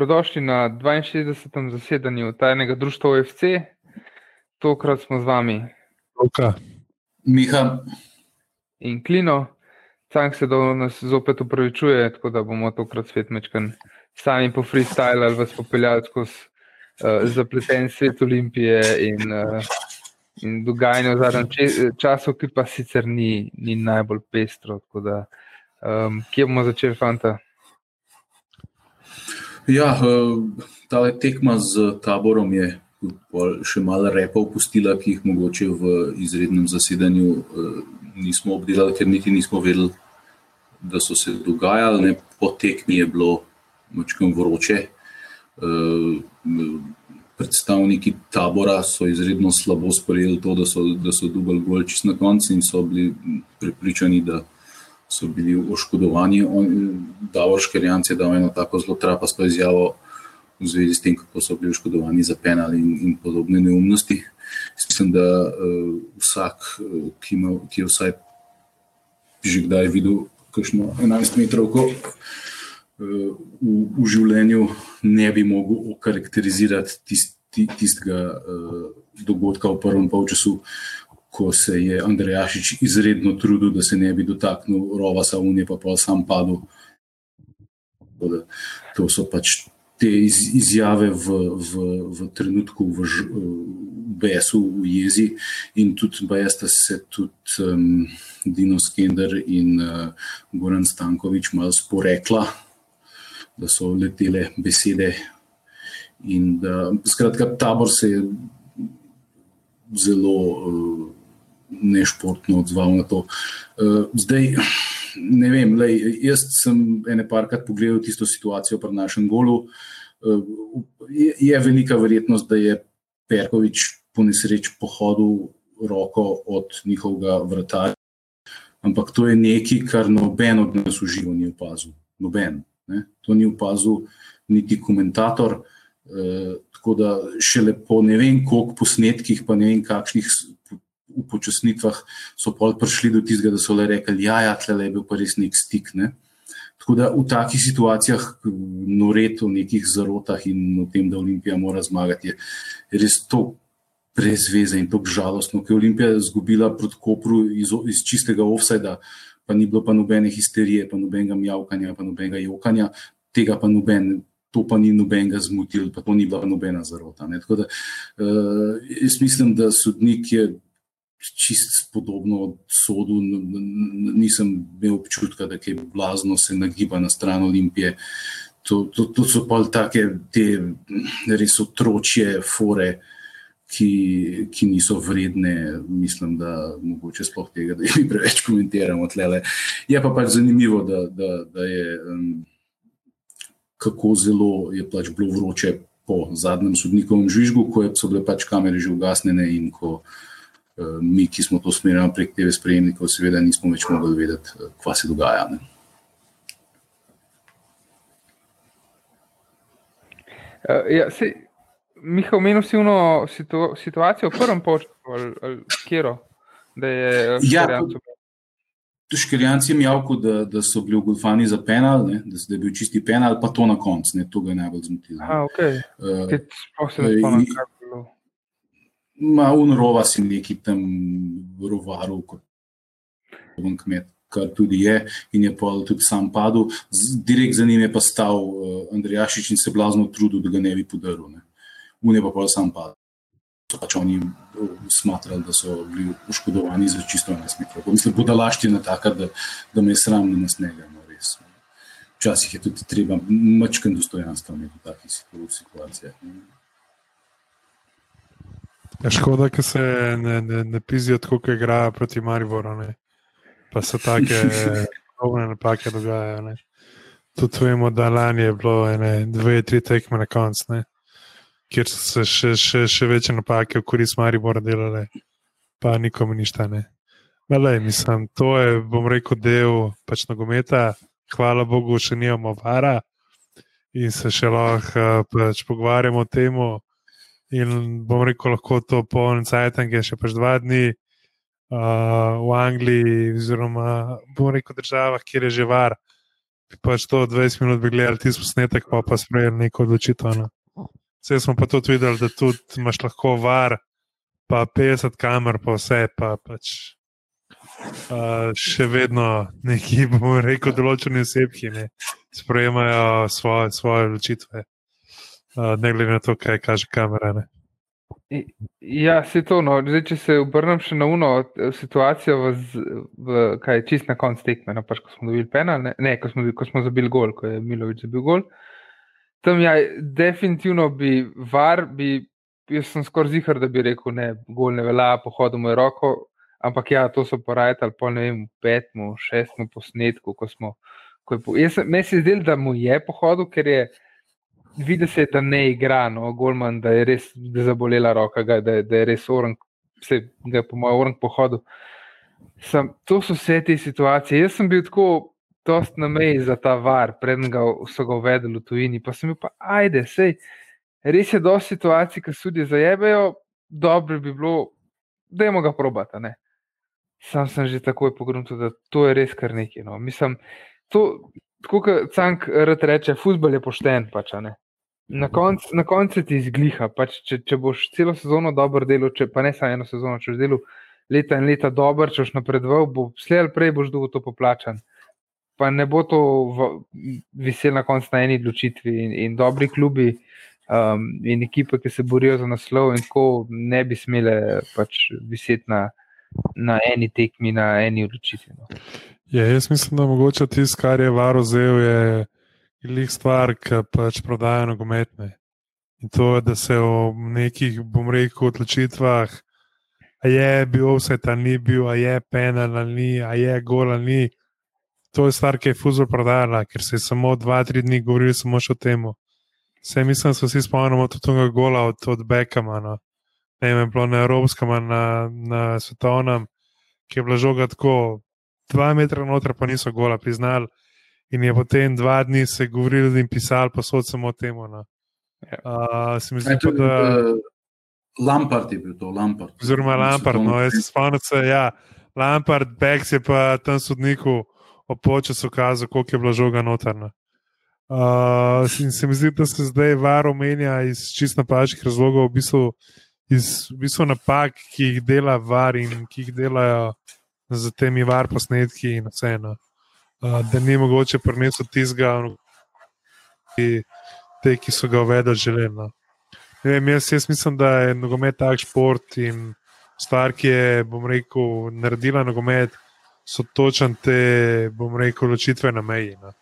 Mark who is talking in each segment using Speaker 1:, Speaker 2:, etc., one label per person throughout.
Speaker 1: Dobrodošli na 62. zasedanju tajnega društva OFC. Tokrat smo z vami.
Speaker 2: Luka.
Speaker 3: Miha.
Speaker 1: In Klino. Cank se do nas zopet upravičuje, tako da bomo tokrat svet mečkan sami po freestyle ali vas popeljali skozi uh, zapleten svet Olimpije in, uh, in dogajanje v zadnjem času, ki pa sicer ni, ni najbolj pestro. Da, um, kje bomo začeli, fanta?
Speaker 3: Ja, eh, ta tekma z taborom je še malo repa opustila, ki jih mogoče v izrednem zasedanju nismo obdelali, ker niti nismo vedeli, da so se dogajali. Ne. Po tekmi je bilo močkam vroče. Predstavniki tabora so izredno slabo sprejeli to, da so, da so dubali gol čist na koncu in so bili prepričani, da so bili oškodovani. Davor Škerjanc je dal eno tako zelo trapasto izjavo v zvezi s tem, kako so bili oškodovani za penal in, in podobne neumnosti. Mislim, da uh, vsak, ki, ima, ki je vsaj že kdaj videl kakšno 11 metrov uh, v, v življenju, ne bi mogel okarakterizirati tist, tistega uh, dogodka v prvem polčasu, ko se je Andrejašič izredno trudil, da se ne bi dotaknil rova Savunije, pa pa sam padel. To so pač te iz, izjave v, v, v trenutku, v, v besu, v jezi, in tudi bojda sta se tudi um, Dino Skender in uh, Goran Stankovič malo sporekla, da so letele besede. In da, skratka, tabor se je zelo. Uh, nešportno odzval na to. Uh, zdaj, ne vem, lej, jaz sem ene parkrat pogledal tisto situacijo pri našem golu. Uh, je, je velika verjetnost, da je Perkovič po nesreč pohodil roko od njihovega vrta. Ampak to je nekaj, kar noben od nas v živo ni opazil. Noben. Ne? To ni opazil niti komentator. Uh, tako da šele po ne vem koliko posnetkih, pa ne vem kakšnih upočasnitvah so pol prišli do tistega, da so le rekli, ja, ja, tle je bil pa res nek stik. Ne? Tako da v takih situacijah, noret o nekih zarotah in o tem, da Olimpija mora zmagati, je res to brez veze in tako žalostno, ker je Olimpija izgubila proti Kopru iz, iz čistega offsajda, pa ni bilo pa nobene histerije, pa nobenega mjavkanja, pa nobenega jokanja, tega pa noben. To pa ni nobenega zmotil, pa to ni bila nobena zarota. Tako da, uh, jaz mislim, da sodnik je čist podobno sodu, nisem imel občutka, da je blazno se nagiba na stran Olimpije. To, to, to so pa take te res otročje fore, ki, ki niso vredne, mislim, da mogoče sploh tega, da jih preveč komentiramo. Tlele. Je pa pač zanimivo, da, da, da je um, kako zelo je pač bilo vroče po zadnjem sodnikovem žvižgu, ko so bile pač kamere že ugasnjene in ko Eh, mi, ki smo to smerili prek TV sprejemnikov, seveda nismo več mogli vedeti, eh, kaj se dogaja. Ne.
Speaker 1: Uh, ja, Miha, omenil si eno situ, situacijo v prvem počku, kjer je
Speaker 3: Škirjanci. Ja, Škirjanci je javko, da, da so bili ugolfani za penal, ne, da, da je bil čisti penal, pa to na koncu, to ga je najbolj zmotilo.
Speaker 1: Ah, okay. uh,
Speaker 3: Ma unrova si neki tam rovaru, kot je kmet, kar tudi je, in je pa tudi sam padel. Direkt za njim je pa stal uh, Andrejašič in se blazno trudil, da ga ne bi podaril. Ne. Un je pa pa sam padel. So pač oni eh, smatrali, da so bili poškodovani za čisto 11 metrov. Mislim, podalaština taka, da, da me je sram na snega. No, res. Včasih je tudi treba mačken dostojanstva v takih situacijah.
Speaker 2: Ja, škoda, da se ne, ne, ne pizijo tako, kot igrajo proti Mariboru. Ne. Pa se take podobne napake dogajajo. Ne. Tudi vemo, da lani je bilo ene, dve, tri tekme na koncu, kjer so se še, še, še večje napake v korist Maribora delale, pa nikomu ništa. Malej, mislim, to je, bom rekel, del pač nogometa. Hvala Bogu, še nimamo vara in se še lahko pač pogovarjamo o tem. In bom rekel, lahko to poln cajtang je še pač dva dni uh, v Angliji, oziroma bom rekel, državah, kjer je že var. pač to 20 minut bi gledali tisti posnetek, pa pa sprejeli neko odločitev. No. Vse smo pa tudi videli, da tudi imaš lahko var, pa 50 kamer, pa vse, pa pač uh, še vedno neki, bomo rekel, določeni osebki ne sprejemajo svoje, odločitve, ne glede na to, kaj kaže kamera. Ne.
Speaker 1: Ja, se to. No. Zdaj, če se obrnem še na uno situacijo, v, v, kaj je čist na koncu tekme, no, pač, ko smo dobili penal, ne, ne ko, smo, ko smo zabili gol, ko je Milovič zabil gol. Tam ja, definitivno bi var, bi, jaz sem skoraj zihar, da bi rekel, ne, gol ne velja, pohodom je roko, ampak ja, to so porajali, pa ne vem, petmu, šestmu posnetku, ko smo. Ko je, jaz, meni se je zdelo, da mu je pohodil, ker je vidi se, da ne igra, no, Golman, da je res da zabolela roka, da, da je res orang, vse ga po mojem orang pohodu. Sem, to so vse te situacije. Jaz sem bil tako dost na meji za ta var, predn ga so ga uvedeli v tujini, pa sem bil pa, ajde, sej, res je dosti situacij, ki sudi zajebejo, dobro bi bilo, da je moga probata, ne. Sam sem že takoj pogrunil, da to je res kar nekaj. No. Mislim, to, tako kot Cank reče, futbol je pošten. Pač, na koncu konc ti izgliha. Pač, če, če boš celo sezono dobro delal, če, pa ne samo eno sezono, če boš delal leta in leta dobro, če boš napredoval, bo slej ali prej boš dolgo to poplačan. Pa ne bo to vesel na koncu na eni odločitvi in, in dobri klubi. Um, in ekipe, ki se borijo za naslov, in tako ne bi smele pač viseti na, na eni tekmi, na eni odločitvi. No.
Speaker 2: Ja, jaz mislim, da mogoče tisto, kar je varo zel, je lih stvar, ki pač prodaja nogometne. In to je, da se v nekih, bom rekel, odločitvah, a je bil vse ta ni bil, a je penal ali ni, a je gol ali ni. To je stvar, ki je fuzor prodajala, ker se je samo dva, tri dni govorili samo o tem. Vse mislim, da se vsi spomnimo tudi tega gola od, od Bekama. No. Ne vem, bilo na Evropskem, na, na svetovnem, ki je bila žoga tako dva metra noter, pa niso gola priznali. In je potem dva dni se govorili in pisali, pa so samo o tem. No. Uh, se mi zdi, pa, da.
Speaker 3: Lampard je bil to, Lampard.
Speaker 2: Oziroma Lampard, no, jaz se spomnim, da ja, Lampard, Bex je pa tam sodniku opočas ukazal, koliko je bila žoga notrna. Uh, in se mi zdi, da se zdaj var omenja iz čist napačnih razlogov, v bistvu, iz v bistvu napak, ki jih dela var in ki jih delajo z temi var posnetki in vseeno. Uh, da ni mogoče prenesel tizga, ki, te, ki so ga uvedli želeno. Vem, jaz, jaz mislim, da je nogomet tak šport in stvar, ki je, bom rekel, naredila nogomet, so točen te, bom rekel, ločitve na meji, no.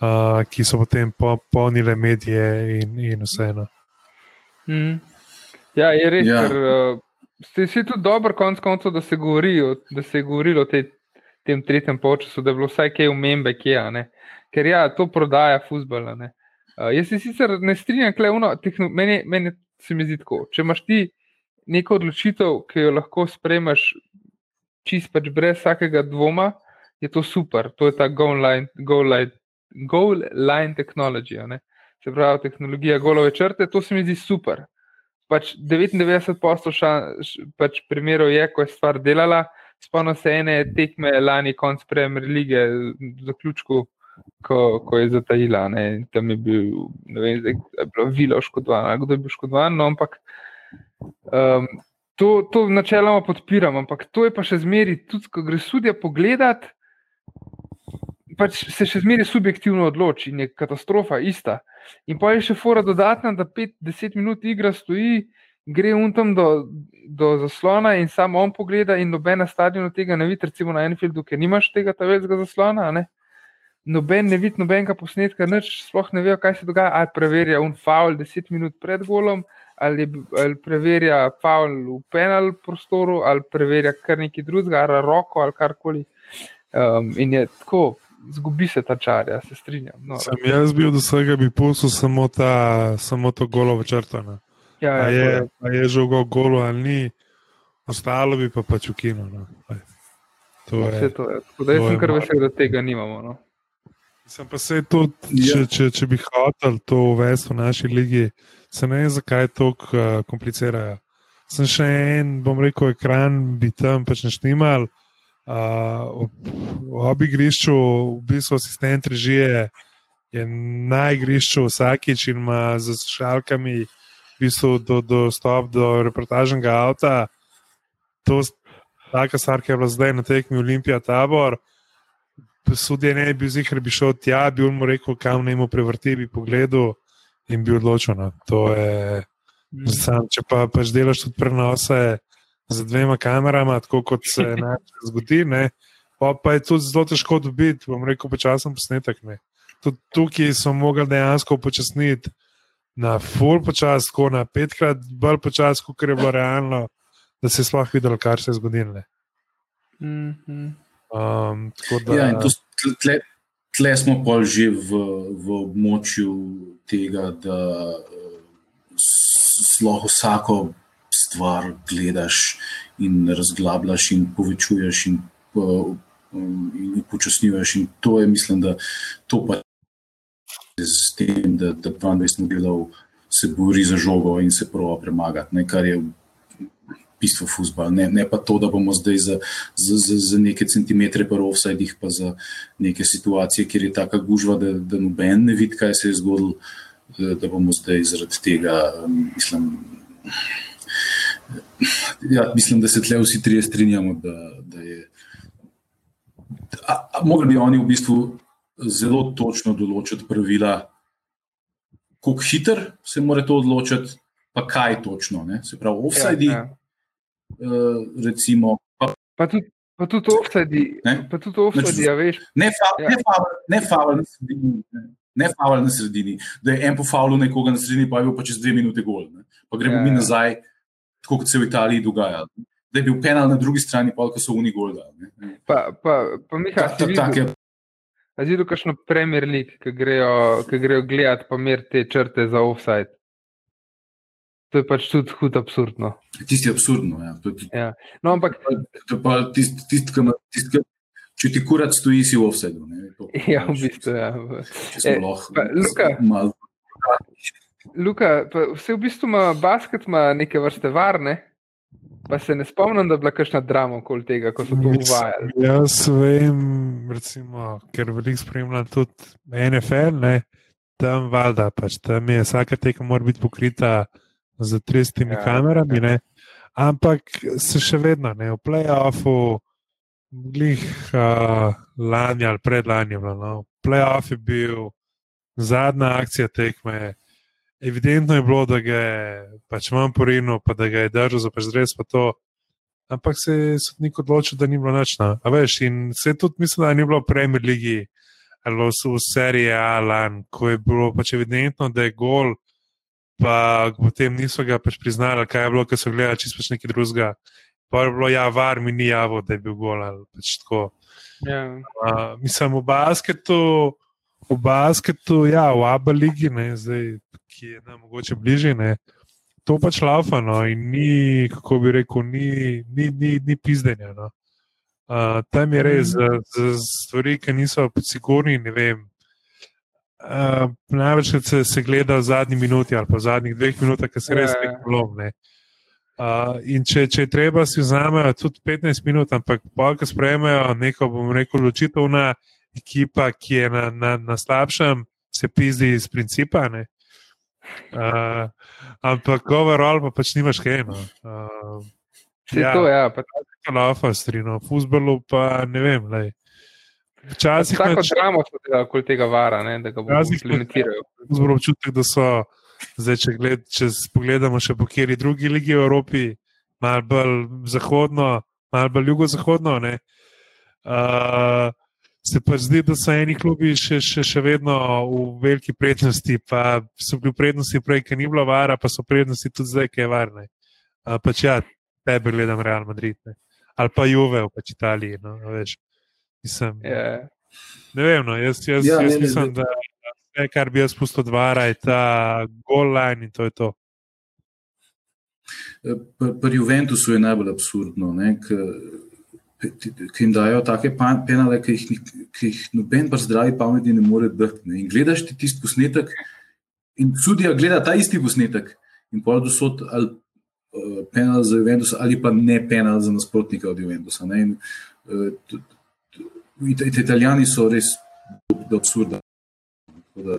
Speaker 2: uh, ki so potem polnile medije in, in vseeno.
Speaker 1: Mm. Ja, je res, ja. ker uh, Ste si tudi dobro, konc koncev, da se govori, da se je govorilo o tej, tem tretjem času, da je bilo vsaj kaj umembe, kje je. Ker ja, to prodaja fusbala. Uh, jaz se sicer ne strinjam, kleuno, meni, meni se mi zdi tako. Če imaš ti neko odločitev, ki jo lahko sprejmeš čist pač brez vsakega dvoma, je to super. To je ta goal line, goal line, goal line technology. Se pravi, tehnologija golove črte, to se mi zdi super pač 99% pač primerov je, ko je stvar delala. Spomnim se ene tekme lani, konc Premier lige, zaključku, ko, ko je zatajila. Ne, tam je bil, ne vem, zdaj, je bilo vilo oškodovano, kdo je bil oškodovan. No, ampak um, to, to načeloma podpiram, ampak to je pa še zmeri, tudi ko gre sudja pogledat. Pač se še zmeraj subjektivno odloči in je katastrofa ista. In pa je še fora dodatna, da 5-10 minut igra stoji, gre un tam do, do zaslona in samo on pogleda, in noben na stadionu tega ne vidi, recimo na Enfieldu, ker nimaš tega velikega zaslona. Ne? Noben ne vidi nobenega posnetka, nič, sploh ne ve, kaj se dogaja. Ali preverja un faul 10 minut pred golom, ali, ali preverja faul v penal prostoru, ali preverja kar nekaj drugega, ali roko ali karkoli. Um, in je tako zgubi se ta čar, jaz se strinjam. No,
Speaker 2: Sem jaz bil do vsega, bi pustil samo, ta, samo to golo črtano.
Speaker 1: Ja, ja,
Speaker 2: je, je. je že v golo ali ni, ostalo bi pa pač ukinilo. No.
Speaker 1: To no, je, to je. Tako, jaz sem kar vesel, da tega nimamo. No.
Speaker 2: Sem pa se tudi, če, ja. če, če bi hotel to uvesti v naši ligi, se ne vem, zakaj to uh, komplicirajo. Sem še en, bom rekel, ekran bi tam pač neštimal Uh, ob igrišču, v bistvu, asistent režije je na igrišču vsakič in ima z šalkami v bistvu do, dostop do reportažnega avta. To je taka stvar, ki je bila zdaj na tekmi Olimpija tabor. Sudje ne bi bil zihar, bi šel tja, bi mu rekel, kam naj mu prevrti, bi pogledal in bi odločil. No. To je, sam, če pa pač delaš tudi prenose z dvema kamerama, tako kot se najbolj zgodi. Ne. Pa, pa je tudi zelo težko dobiti, bom rekel, počasen posnetek. Ne. Tudi tukaj smo mogli dejansko upočasniti na full počas, tako na petkrat bolj počas, kot je bilo realno, da se je sploh videlo, kar se je zgodilo.
Speaker 1: Mhm.
Speaker 2: Um, tako da,
Speaker 3: Ja, in to, s- tle, tle smo pa že v, v območju tega, da eh, s- lahko vsako stvar gledaš in razglabljaš in povečuješ in, po- in upočasnjuješ. In to je, mislim, da to pa s tem, da, da 22 gledal se bori za žogo in se prova premagati, ne, kar je bistvo futbola. Ne, ne pa to, da bomo zdaj za, za, za, za neke centimetre pa offsajdih, pa za neke situacije, kjer je taka gužva, da, da noben ne vidi, kaj se je zgodilo, da, da bomo zdaj zaradi tega, um, mislim, ja, mislim, da se tle vsi trije strinjamo, da, da je. A, a, mogli bi oni v bistvu zelo točno določiti pravila, kako hiter se mora to odločiti, pa kaj točno. Ne? Se pravi, offsajdi,
Speaker 1: Ja, ja.
Speaker 3: uh, recimo, pa
Speaker 1: Pa tudi, pa tudi
Speaker 3: Ne?
Speaker 1: pa tudi offside, ja, veš.
Speaker 3: ne faul,
Speaker 1: Ja.
Speaker 3: ne faul, ne faul na sredini. Ne? Faul na sredini, da je en po faulu nekoga na sredini, pa je bil pa čez dve minute gol. Ne? Pa gremo
Speaker 1: Ja,
Speaker 3: mi
Speaker 1: ja.
Speaker 3: Tako kot se v Italiji dogaja. Da je bil penal na drugi strani, pa ko so oni gol dali. ne.
Speaker 1: Pa, pa, pa Miha,
Speaker 3: Ta-
Speaker 1: si
Speaker 3: ta- take-
Speaker 1: videl, a si videl kakšno Premier League, ki grejo, ki grejo gledati pa mer te črte za offside. To je pač tudi hud absurdno.
Speaker 3: Tisti je absurdno. Ja. To je tudi-
Speaker 1: No, ampak
Speaker 3: to je pa tisti, ki ima- tisti, ki- Če ti kurat stoji, si v to-
Speaker 1: ja, v bistvu, ja.
Speaker 3: Če smo
Speaker 1: Eh,
Speaker 3: lahko
Speaker 1: pa, Luka.
Speaker 3: malo
Speaker 1: Luka, vse v bistvu ima basket ima neke vrste varne, pa se ne spomnim, da je bila kakšna drama okoli tega, ko so to uvajali.
Speaker 2: Jaz vem, recimo, ker veliko spremljam tudi NFL, ne, tam valjda, pač tam je vsaka tekma mora biti pokrita z 30
Speaker 1: Ja,
Speaker 2: ja, kamerami, ne, ampak se še vedno ne, v playoffu, glih uh, lani ali predlani, no, playoff je bil zadnja akcija tekme. Evidentno je bilo, da ga je pač manj porinil, pa da ga je držal za pač res pa to. Ampak se je sodnik odločil, da ni bilo noč. No. A veš, in se je tudi mislim, da ni bilo v Premier League ali v, v seriji Alan, ko je bilo pač evidentno, da je gol, pa potem niso ga pač priznali, kaj je bilo, ker so gledali čisto pač nekaj drugega. Pa je bilo, ja, var mi ni javil, da je bil gol ali pač tako.
Speaker 1: Ja.
Speaker 2: Uh, mislim, v basketu, v basketu, ja, v Abu Leiji, ki je nam mogoče bližje, ne, to pač laufa, no, in ni, kako bi rekel, ni, ni, ni, ni pizdenja. No. Uh, tam je res za, za stvari, ki niso sigurni. Uh, Največkrat se, se gleda v zadnji minuti ali pa v zadnjih dveh minutah, ki se res
Speaker 1: Ja, ja.
Speaker 2: nekaj lomne. Uh, in če, če je treba, si vzamejo tudi 15 minut, ampak polk sprejmejo neko, bom rekel, odločitev na ekipa, ki je na, na, na slabšem, se pizdi iz principa. ne. Uh, ampak overall pa pač nimaš kaj. No. Uh,
Speaker 1: Vse ja. to, ja. Pa,
Speaker 2: to laufa strino, v futbolu pa ne vem. Lej. Včasih
Speaker 1: tako
Speaker 2: pač-
Speaker 1: dramo delali okoli tega vara, ne, da ga
Speaker 2: pa-
Speaker 1: implementirali.
Speaker 2: zelo občutek, da so, zdaj, če, gled, če pogledamo še po kateri drugi ligi v Evropi, malo bolj zahodno, malo bolj jugozahodno, ne, uh, se pa zdi, da so eni klubi še, še, še vedno v veliki prednosti, pa so bili v prednosti prej, ker ni bilo vara, pa so prednosti tudi zdaj, ki je varne. Uh, pač ja, tebe gledam Real Madrid, ne. ali pa Juve v pač Italiji. No, a veš. Mislim,
Speaker 1: Ja.
Speaker 2: Ne vem, no, jaz, jaz,
Speaker 3: Ja,
Speaker 2: ja, jaz
Speaker 3: ne, ne,
Speaker 2: mislim, da vse, kar bi jaz spustil od vara, je ta gol line in to je to.
Speaker 3: Pri pri Juventusu je najbolj absurdno, ki jim dajo take pa- penale, ki jih, ki jih noben pa zdravi pameti ne more ne. In gledaš ti tisti posnetek, in sudija gleda ta isti posnetek in pol dosod ali uh, penal za Juventus ali pa ne penal za nasprotnika od Juventusa. In Uh, t- t- It- Italijani so res do absurda. Da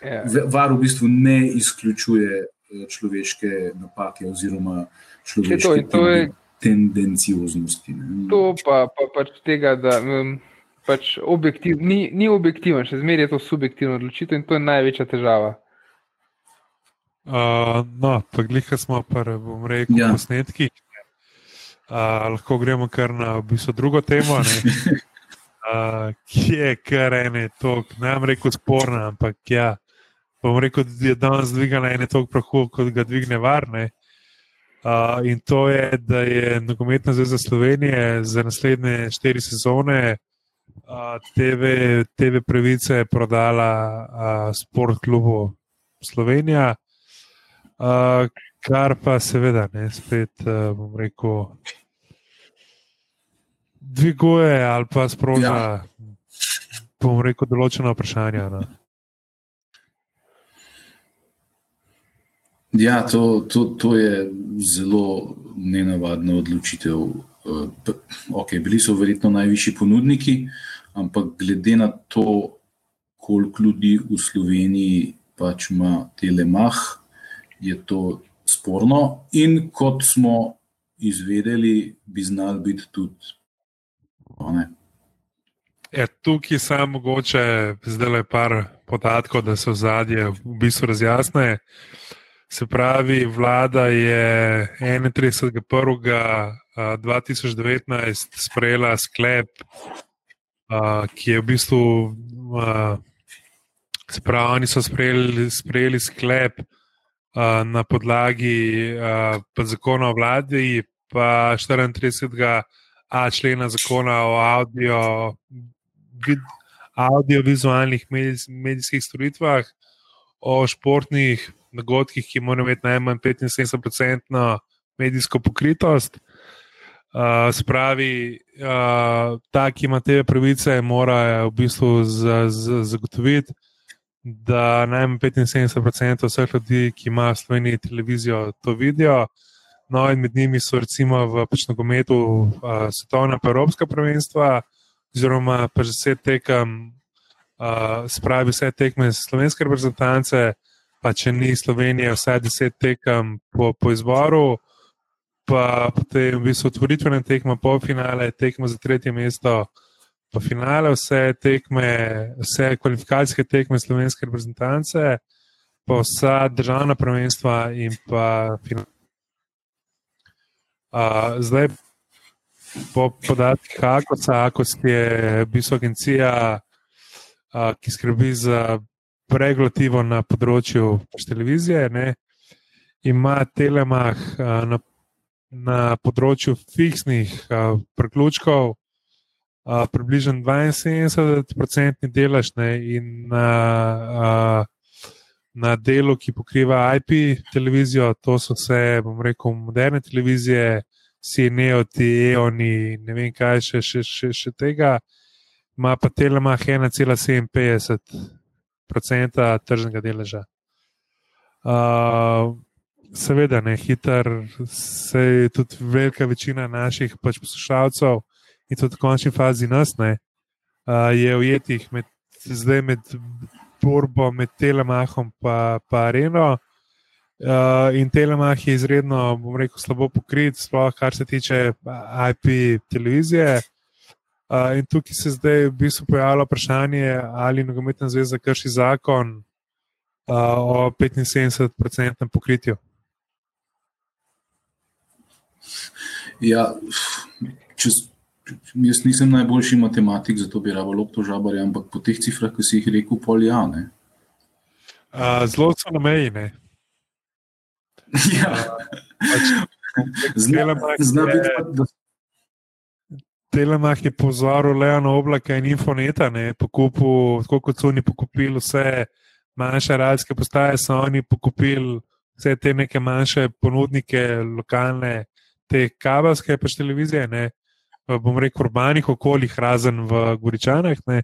Speaker 1: Ja.
Speaker 3: ve- VAR v bistvu ne izključuje eh, človeške napake oziroma človeške
Speaker 1: to in to je-
Speaker 3: tendencioznosti. ne.
Speaker 1: To pa, pa pač tega, da um, pač objektiv, ni, ni objektiven, še zmeraj je to subjektivna odločitev in to je največja težava.
Speaker 2: Uh, no, pa glika smo, pa bom rekel,
Speaker 3: Ja.
Speaker 2: ja. posnetki. Uh, lahko gremo kar na v bistvu, drugo temo, ne, uh, ki je kar ene tok, ne bom rekel sporna, ampak ja, bom rekel, da je danes dvigala ene tok prahu, kot ga dvigne varne. Uh, in to je, da je Nogometna zveza Slovenije za naslednje štiri sezone uh, TV, TV pravice prodala uh, Sport klubu Slovenija. Uh, kar pa seveda ne, spet uh, bom rekel, dviguje ali pa sproža, ja. bom rekel, določena vprašanja. No.
Speaker 3: Ja, to, to, to je zelo nenavadna odločitev. Eh, Okay, bili so verjetno najvišji ponudniki, ampak glede na to, koliko ljudi v Sloveniji pač ima telemah, je to sporno. In kot smo izvedeli, bi znal biti tudi. ne.
Speaker 2: Ja, tukaj samo mogoče zdaj le par podatkov, da se v zadje v bistvu razjasne. Se pravi, vlada je 31.1.2019 sprejela sklep, ki je v bistvu, se pravi, oni so sprejeli, sprejeli sklep na podlagi pa zakona o vladi, pa 34. A člena zakona o audio, audiovizualnih medijs, medijskih storitvah, o športnih dogodkih, ki morajo imeti najmanj 75-odstotno medijsko pokritost. Uh, spravi, uh, ta, ki ima te pravice, mora v bistvu za, za, zagotoviti, da najmanj 75% vseh ljudi, ki v Sloveniji televizijo, to vidijo. No, in med njimi so recimo v pač nogometu uh, svetovna pa evropska prvenstva, oziroma pač vse tekem, uh, spravi vse tekme slovenske reprezentance, pa če ni Slovenije, vsaj deset tekem po, po izboru, pa potem v bistvu otvoritvene tekme, polfinale, tekme za tretje mesto, pa finale, vse tekme, vse kvalifikacijske tekme slovenske reprezentance, pa vsa državna prvenstva in pa finale. Uh, zdaj, po podatkih Akosa, Akos je v bistvu agencija, uh, ki skrbi za regulativo na področju televizije, ne, ima telemah uh, na, na področju fiksnih uh, priključkov uh, približno 72% delež ne, in na, uh, na delu, ki pokriva IP televizijo, to so vse, bom rekel, moderne televizije, CNEO, TEONI, ne vem kaj še, še, še, še tega, ima pa Telemach 1,57% tržnega deleža. Uh, seveda, ne hiter, se je tudi velika večina naših pač poslušalcev in tudi v končni fazi nas ne, uh, je ujetih med, zdaj med borbo med Telemachom in Areno. Uh, in Telemach je izredno, bom rekel, slabo pokrit, sploh kar se tiče IP televizije. Uh, in tukaj se zdaj v bistvu pojavlja vprašanje, ali nogometna zveza krši zakon uh, o 75-odstotnem pokritju.
Speaker 3: Ja, čez, jaz nisem najboljši matematik, zato bi rabo lopto žabarja, ampak po teh cifrah, ki si jih rekel, pol ja. Ne?
Speaker 2: Uh, zelo so na meji. Ne?
Speaker 3: Ja,
Speaker 2: Pač,
Speaker 3: zna, zna biti, da
Speaker 2: Telemach je pozoril Leona Oblaka in Infoneta, ne, pokupil, tako kot so oni pokupili vse manjše radijske postaje, so oni pokupili vse te neke manjše ponudnike, lokalne, te kabelske pač televizije, ne, bom rekel, urbanih okoljih, razen v Goričanah. Ne,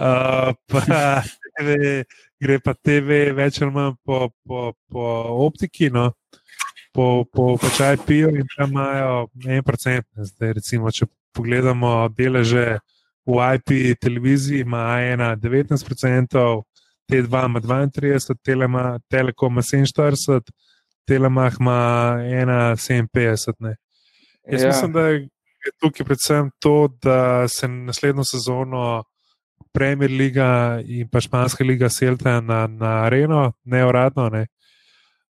Speaker 2: uh, pa TV, gre pa TV več ali manj po, po, po optiki. No. Po, po, po čaj pijo in tam imajo en procent, zdaj recimo, če pogledamo deleže v IP televiziji, ima A1 19%, T2 ima 32%, Telema, Telekom ima 47%, Telemah ima 1,57%. Jaz
Speaker 1: Ja.
Speaker 2: mislim, da je tukaj predvsem to, da se naslednjo sezono Premier Liga in pa Španska liga selita na, na areno, ne uradno. Ne.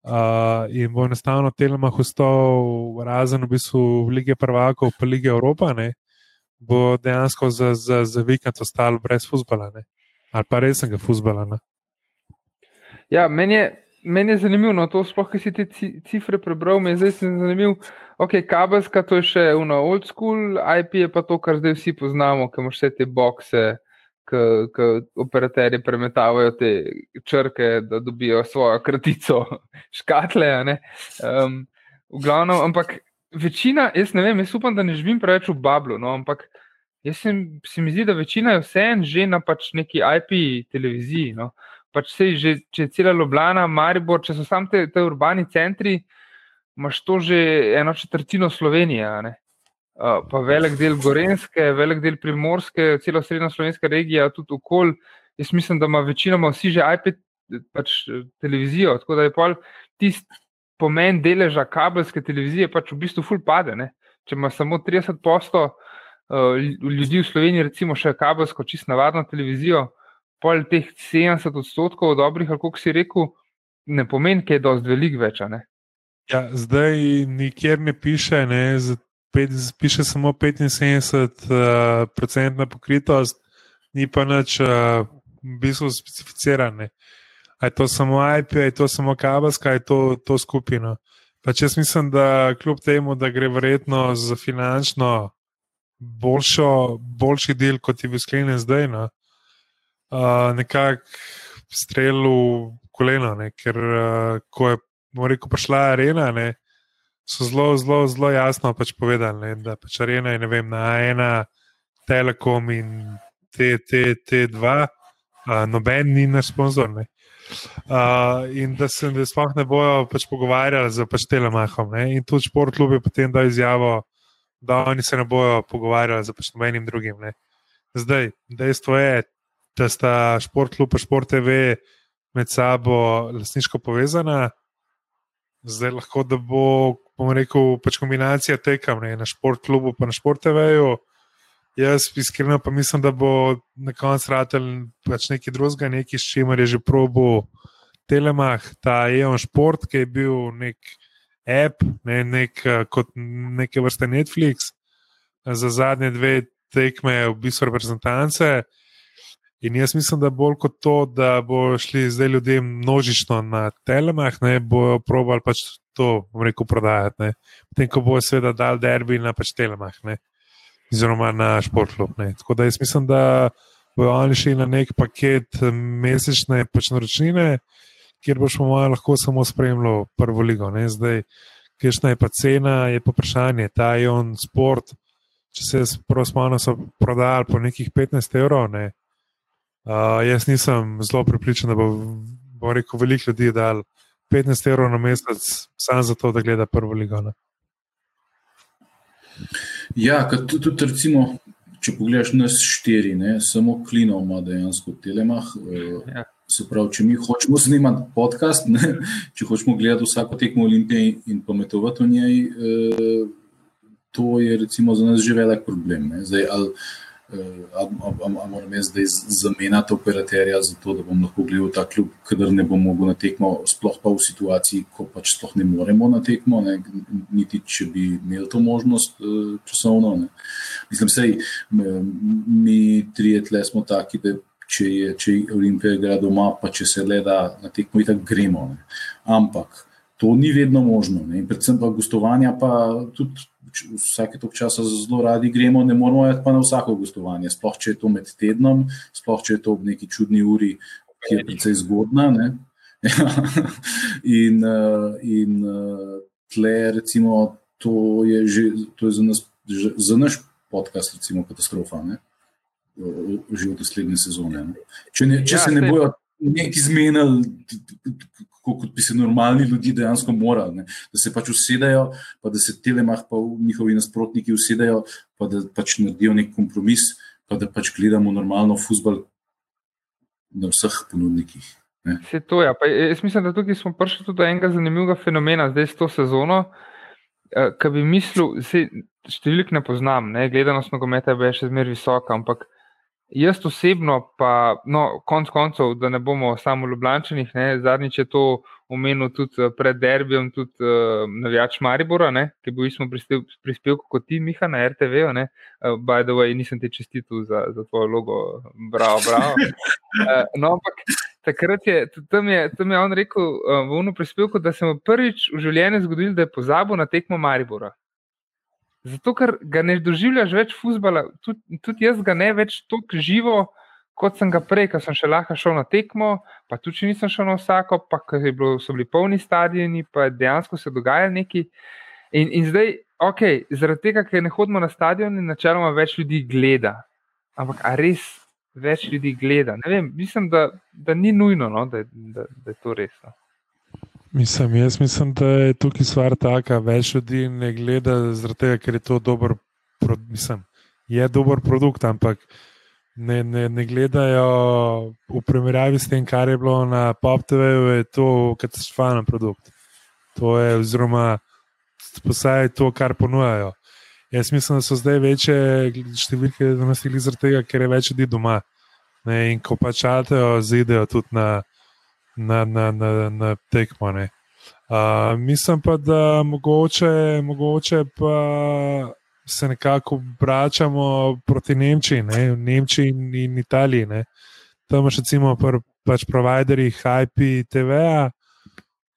Speaker 2: Uh, in bo enostavno Telemah ostal razen v bistvu lige prvakov, pa lige Evropa, ne, bo dejansko za, za, za vikend ostal brez futbola. Ne. Ali pa resnega futbola. Ne.
Speaker 1: Ja, meni je, meni je zanimivo, no, to sploh, ki si te ci- cifre prebral, mi je zdaj sem zanimiv. Ok, kabelska, to je še uno old school, IP je pa to, kar zdaj vsi poznamo, ki imaš vse te bokse, ki operaterji premetavajo te črke, da dobijo svojo kratico škatle. Um, v glavnem, ampak večina, jaz ne vem, jaz upam, da ne živim preveč v bablu, no, ampak jaz sem, se mi zdi, da večina je vseeno že na pač neki IP televiziji. No pač sej, že, če je cela Ljubljana, Maribor, če so samo te, te urbani centri, imaš to že eno četrtino Slovenije. Pa velik del Gorenske, velik del Primorske, celo srednja slovenska regija, tudi okol. Jaz mislim, da ima večinoma vsi že iPad pač, eh, televizijo, tako da je pol tisti pomen deleža kabelske televizije pač v bistvu ful pade. Ne. Če ima samo 30 posto uh, ljudi v Sloveniji, recimo še kabelsko, čist navadno televizijo, pol teh 70 odstotkov dobrih, kako si rekel, ne pomeni, da je dosti velik več.
Speaker 2: Ja, zdaj nikjer ne piše, ne, pet, piše samo 75-odstotna pokritost, ni pa nič uh, v bistvu specificirane. Je to samo IP, je to samo kabelska, je to, to skupino. Pač jaz mislim, da kljub temu, da gre verjetno za finančno boljšo, boljši del, kot je bil sklenjen zdaj, no, uh, nekako strel v koleno, ne, ker uh, ko je rekel, prišla arena, ne, so zelo, zelo, zelo jasno pač povedali, ne, da pač arena je ne vem, na ena, Telekom in te, te, te dva, uh, noben ni naš sponzor. Uh, in da se da sploh ne bojo pač pogovarjali z pač telemahom. Ne. In tudi šport klub je potem dal izjavo, da oni se ne bojo pogovarjali z pač nobenim drugim. Ne. Zdaj, dejstvo je, da sta šport klub in šport TV med sabo lasniško povezana. Zdaj lahko, da bo, bom rekel, pač kombinacija tekem ne, na šport klubu, pa na šport TV-ju. Jaz iskreno pa mislim, da bo na koncu ratelj pač nekaj drugega, nekaj s čimer je že probo Telemah, ta EON Sport, ki je bil nek app, ne, nek, eh, kot neke vrste Netflix za zadnje dve tekme v bistvu reprezentance. In jaz mislim, da bolj kot to, da bo šli zdaj ljudje množično na telemah, ne bojo probali pač to, bom rekel, prodajati. Ne. Potem, ko bo seveda dal derbi na pač telemah, ne. oziroma na športklub. Ne. Tako da jaz mislim, da bojo oni šli na nek paket mesečne pač naročnine, kjer boš po mojem lahko samo spremljal prvo ligo. Ne. Zdaj, kakšna je pa cena, je pa vprašanje. Ta je on sport, če se jaz prav spomnim, so prodajali po nekih 15 evrov. Ne. Uh, jaz nisem zelo pripričan, da bo, bo rekel, veliko ljudi dal 15 evrov na mesec samo zato, da gleda prvo ligo. Ne.
Speaker 3: Ja, kot tudi, tudi recimo, če pogledaš nas štiri, ne, samo klinov ima dejansko telemah. eh,
Speaker 1: Ja.
Speaker 3: Se pravi, če mi hočemo snimati podcast, ne, če hočemo gledati vsako tekmo Olimpije in pametovati o njej, eh, to je recimo za nas že velik problem. Ne. Zdaj, ali, ali, ali, moram jaz zdaj zamenjati operaterja, zato da bom lahko gledal ta klub, kadar ne bom mogel na tekmo, sploh pa v situaciji, ko pač sploh ne moremo na tekmo, ne, niti če bi imeli to možnost eh, časovno. Ne. Mislim, sej, mi trije tle smo taki, da če je, če je Olimpija igra doma, pa če se le da na tekmo, tako gremo. Ne. Ampak to ni vedno možno. Ne. In predvsem pa gostovanja, pa tudi vsake tok časa zelo radi gremo, ne moramo iti pa na vsako gostovanje. Sploh če je to med tednom, sploh če je to ob neki čudni uri, ki je precej zgodna. Ne. In uh, in uh, tle, recimo, to je, že, to je za, nas, že- za naš podcast, recimo, katastrofa. Ne? Že od naslednje sezone. Ne? Če, ne, če
Speaker 1: Ja,
Speaker 3: se ne bojo neki zmenili, tako kot bi se normalni ljudje dejansko morali. Ne? Da se pač usedejo, pa da se telemah, pa njihovi nasprotniki usedejo, pa da pač naredijo nek kompromis, pa da pač gledamo normalno futbol na vseh ponudnikih.
Speaker 1: Vse to je. Ja. Jaz mislim, da tukaj smo prišli tudi do enega zanimivega fenomena zdaj s to sezono. Uh, Kaj bi mislil, da številk ne poznam, ne? gledanost nogometa je še zmeraj visoka, ampak Jaz osebno, pa no, konc koncev, da ne bomo samo ljubljančenih, zadnjič je to omenil tudi eh, pred derbijem, tudi uh, navijač Maribora, ne, ki bo smo prispevki kot ti, Miha, na RTV. Uh, by the way, nisem ti čestitil za, za tvojo logo, bravo, bravo. Uh, no, ampak takrat je tam, je tam je on rekel uh, v unu prispevku, da se mu prvič v življenju zgodilo, da je pozabil na tekmo Maribora. Zato, ker ga ne doživljaš več fusbala, tudi, tudi jaz ga ne več tako živo, kot sem ga prej, ker sem še lahko šel na tekmo, pa tudi nisem šel na vsako, pa bilo, so bili polni stadioni, pa dejansko se dogaja nekaj. In, in zdaj, ok, zaradi tega, ker ne hodimo na stadion, načeloma več ljudi gleda. Ampak res več ljudi gleda? Vem, mislim, da, da ni nujno, no, da, da, da je to res.
Speaker 2: Mislim, jaz mislim, da je tukaj stvar taka, več ljudi ne gleda, tega, ker je to dober, mislim, je dober produkt, ampak ne, ne, ne gledajo v primerjavi s tem, kar je bilo na PopTV-ju, je to katastrofalen produkt. To je, oziroma, posaj to, kar ponujajo. Jaz mislim, da so zdaj večje številke, da nas jih zaradi tega, ker je več ljudi doma. Ne, in ko pač čatajo, zidejo tudi na na, na, na, na tekmo. Uh, mislim pa, da mogoče, mogoče pa se nekako vračamo proti Nemčiji, ne? v Nemčiji in, in Italiji. Ne? Tam imaš recimo pr, pač providerji HP TV-a,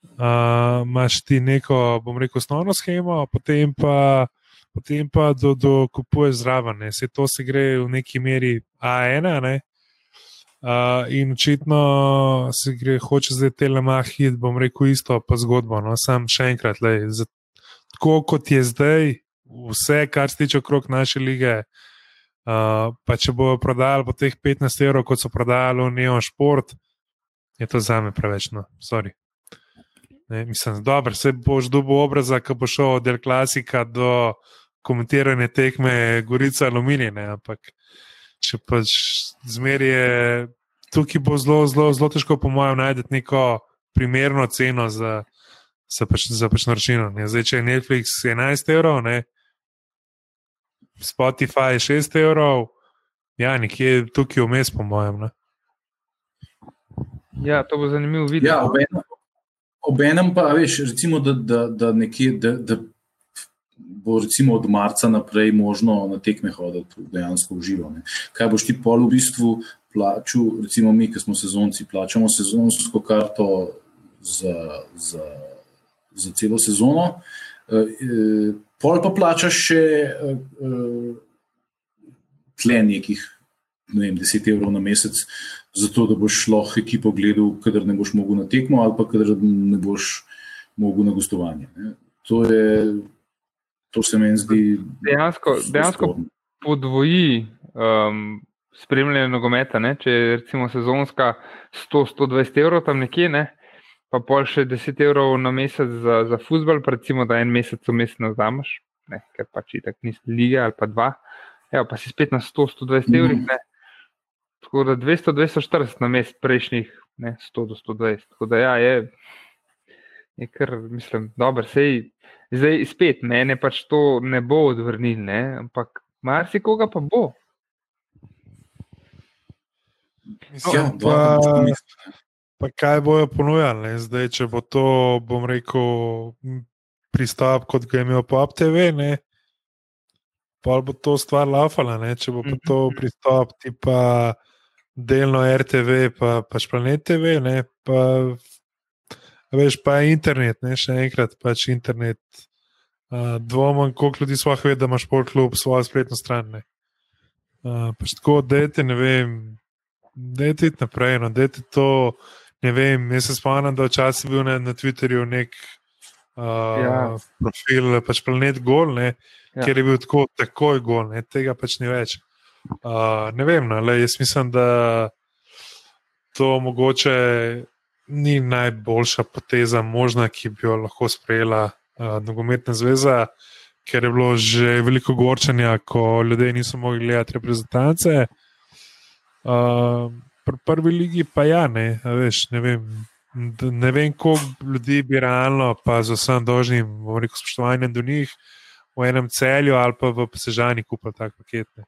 Speaker 2: uh, imaš ti neko, bom rekel, osnovno schemo, potem pa. Potem pa do, do kupuje zraven, se to se gre v neki meri A1, ne? Uh, in očitno se gre, hoče zdaj telemah hit, bom rekel isto, pa zgodbo. No, sam še enkrat, le, za, tako kot je zdaj, vse, kar se tiče okrog naše lige. Uh, pa če bojo prodajali po teh 15 evrov, kot so prodajali v Neon Sport, je to za me preveč. No, ne, mislim, da se boš dubo obraza, ko bo šel od Del Klasika do komentiranja tekme Gorica Aluminije. Ampak če pač zmeraj tukaj bo zelo, zelo, zelo težko, po mojem, najti neko primerno ceno za, za, pač, za pač naročino. Zdaj, če je Netflix 11 evrov, ne, Spotify 6 evrov, ja, nekje tukaj vmes, po mojem. Ne.
Speaker 1: Ja, to bo zanimivo videti.
Speaker 3: Ja, Obenem pa, veš, recimo, da, da, da nekje. Da, da bo recimo od marca naprej možno na tekme hoditi dejansko v živo. Ne. Kaj boš ti pol v bistvu plačal, recimo mi, ki smo sezonci, plačamo sezonsko karto za, za, za celo sezono, e, pol pa plačaš še e, tle nekih, ne vem, 10 evrov na mesec, zato da boš lahko ekipo gledal, kadar ne boš mogel na tekmo ali pa kadar ne boš mogel na gostovanje. Ne. To je To se mi zdi.
Speaker 1: Dejansko, dejansko podvoji um, spremljanje nogometa. Ne? Če je recimo sezonska 100-120 evrov tam nekje, ne? pa pol še 10 evrov na mesec za, za futbol, pa recimo da en mesec vmes ne vzameš, ker pač ti tak nisi liga ali pa dva. Evo, pa si spet na 100-120 mm. evrih. Tako da 200-240 na mesec prejšnjih, ne 100-120. Tako da ja, je, je kar, mislim, dobro, sej. Zdaj, spet, mene pač to ne bo odvrnil, ne? ampak marsikoga pa bo.
Speaker 2: Mislim, no, pa, pa kaj bojo ponujali? Zdaj, če bo to, bom rekel, pristop, kot ga je imel Pop TV, ne? pa bo to stvar laufala. Če bo to mhm. pristop, tipa delno RTV, pa pač Planet TV, ne? pa veš, pa internet, ne še enkrat, pač internet. Uh, Dvomim, koliko ljudi sploh ve, da imaš pol klub svojo spletno stran. Uh, pač tako, dajte, ne vem, dajte iti naprej. No, dajte to, ne vem, jaz se spomnim, da včasih bil na, na Twitterju nek uh, ja. profil, pač planet gol, ne, ja. kjer je bil tako, takoj gol, ne, tega pač ni več. Uh, ne vem, no, le, jaz mislim, da to mogoče ni najboljša poteza možna, ki bi jo lahko sprejela uh, nogometna zveza, ker je bilo že veliko gorčanja, ko ljudje niso mogli gledati reprezentance. Uh, pri prvi ligi pa ja, ne, veš, ne vem. Ne vem, koliko ljudi bi realno, pa z vsem dožnim, rekel, spoštovanjem do njih, v enem celju ali pa v Sežani kupili tak paket. Ne.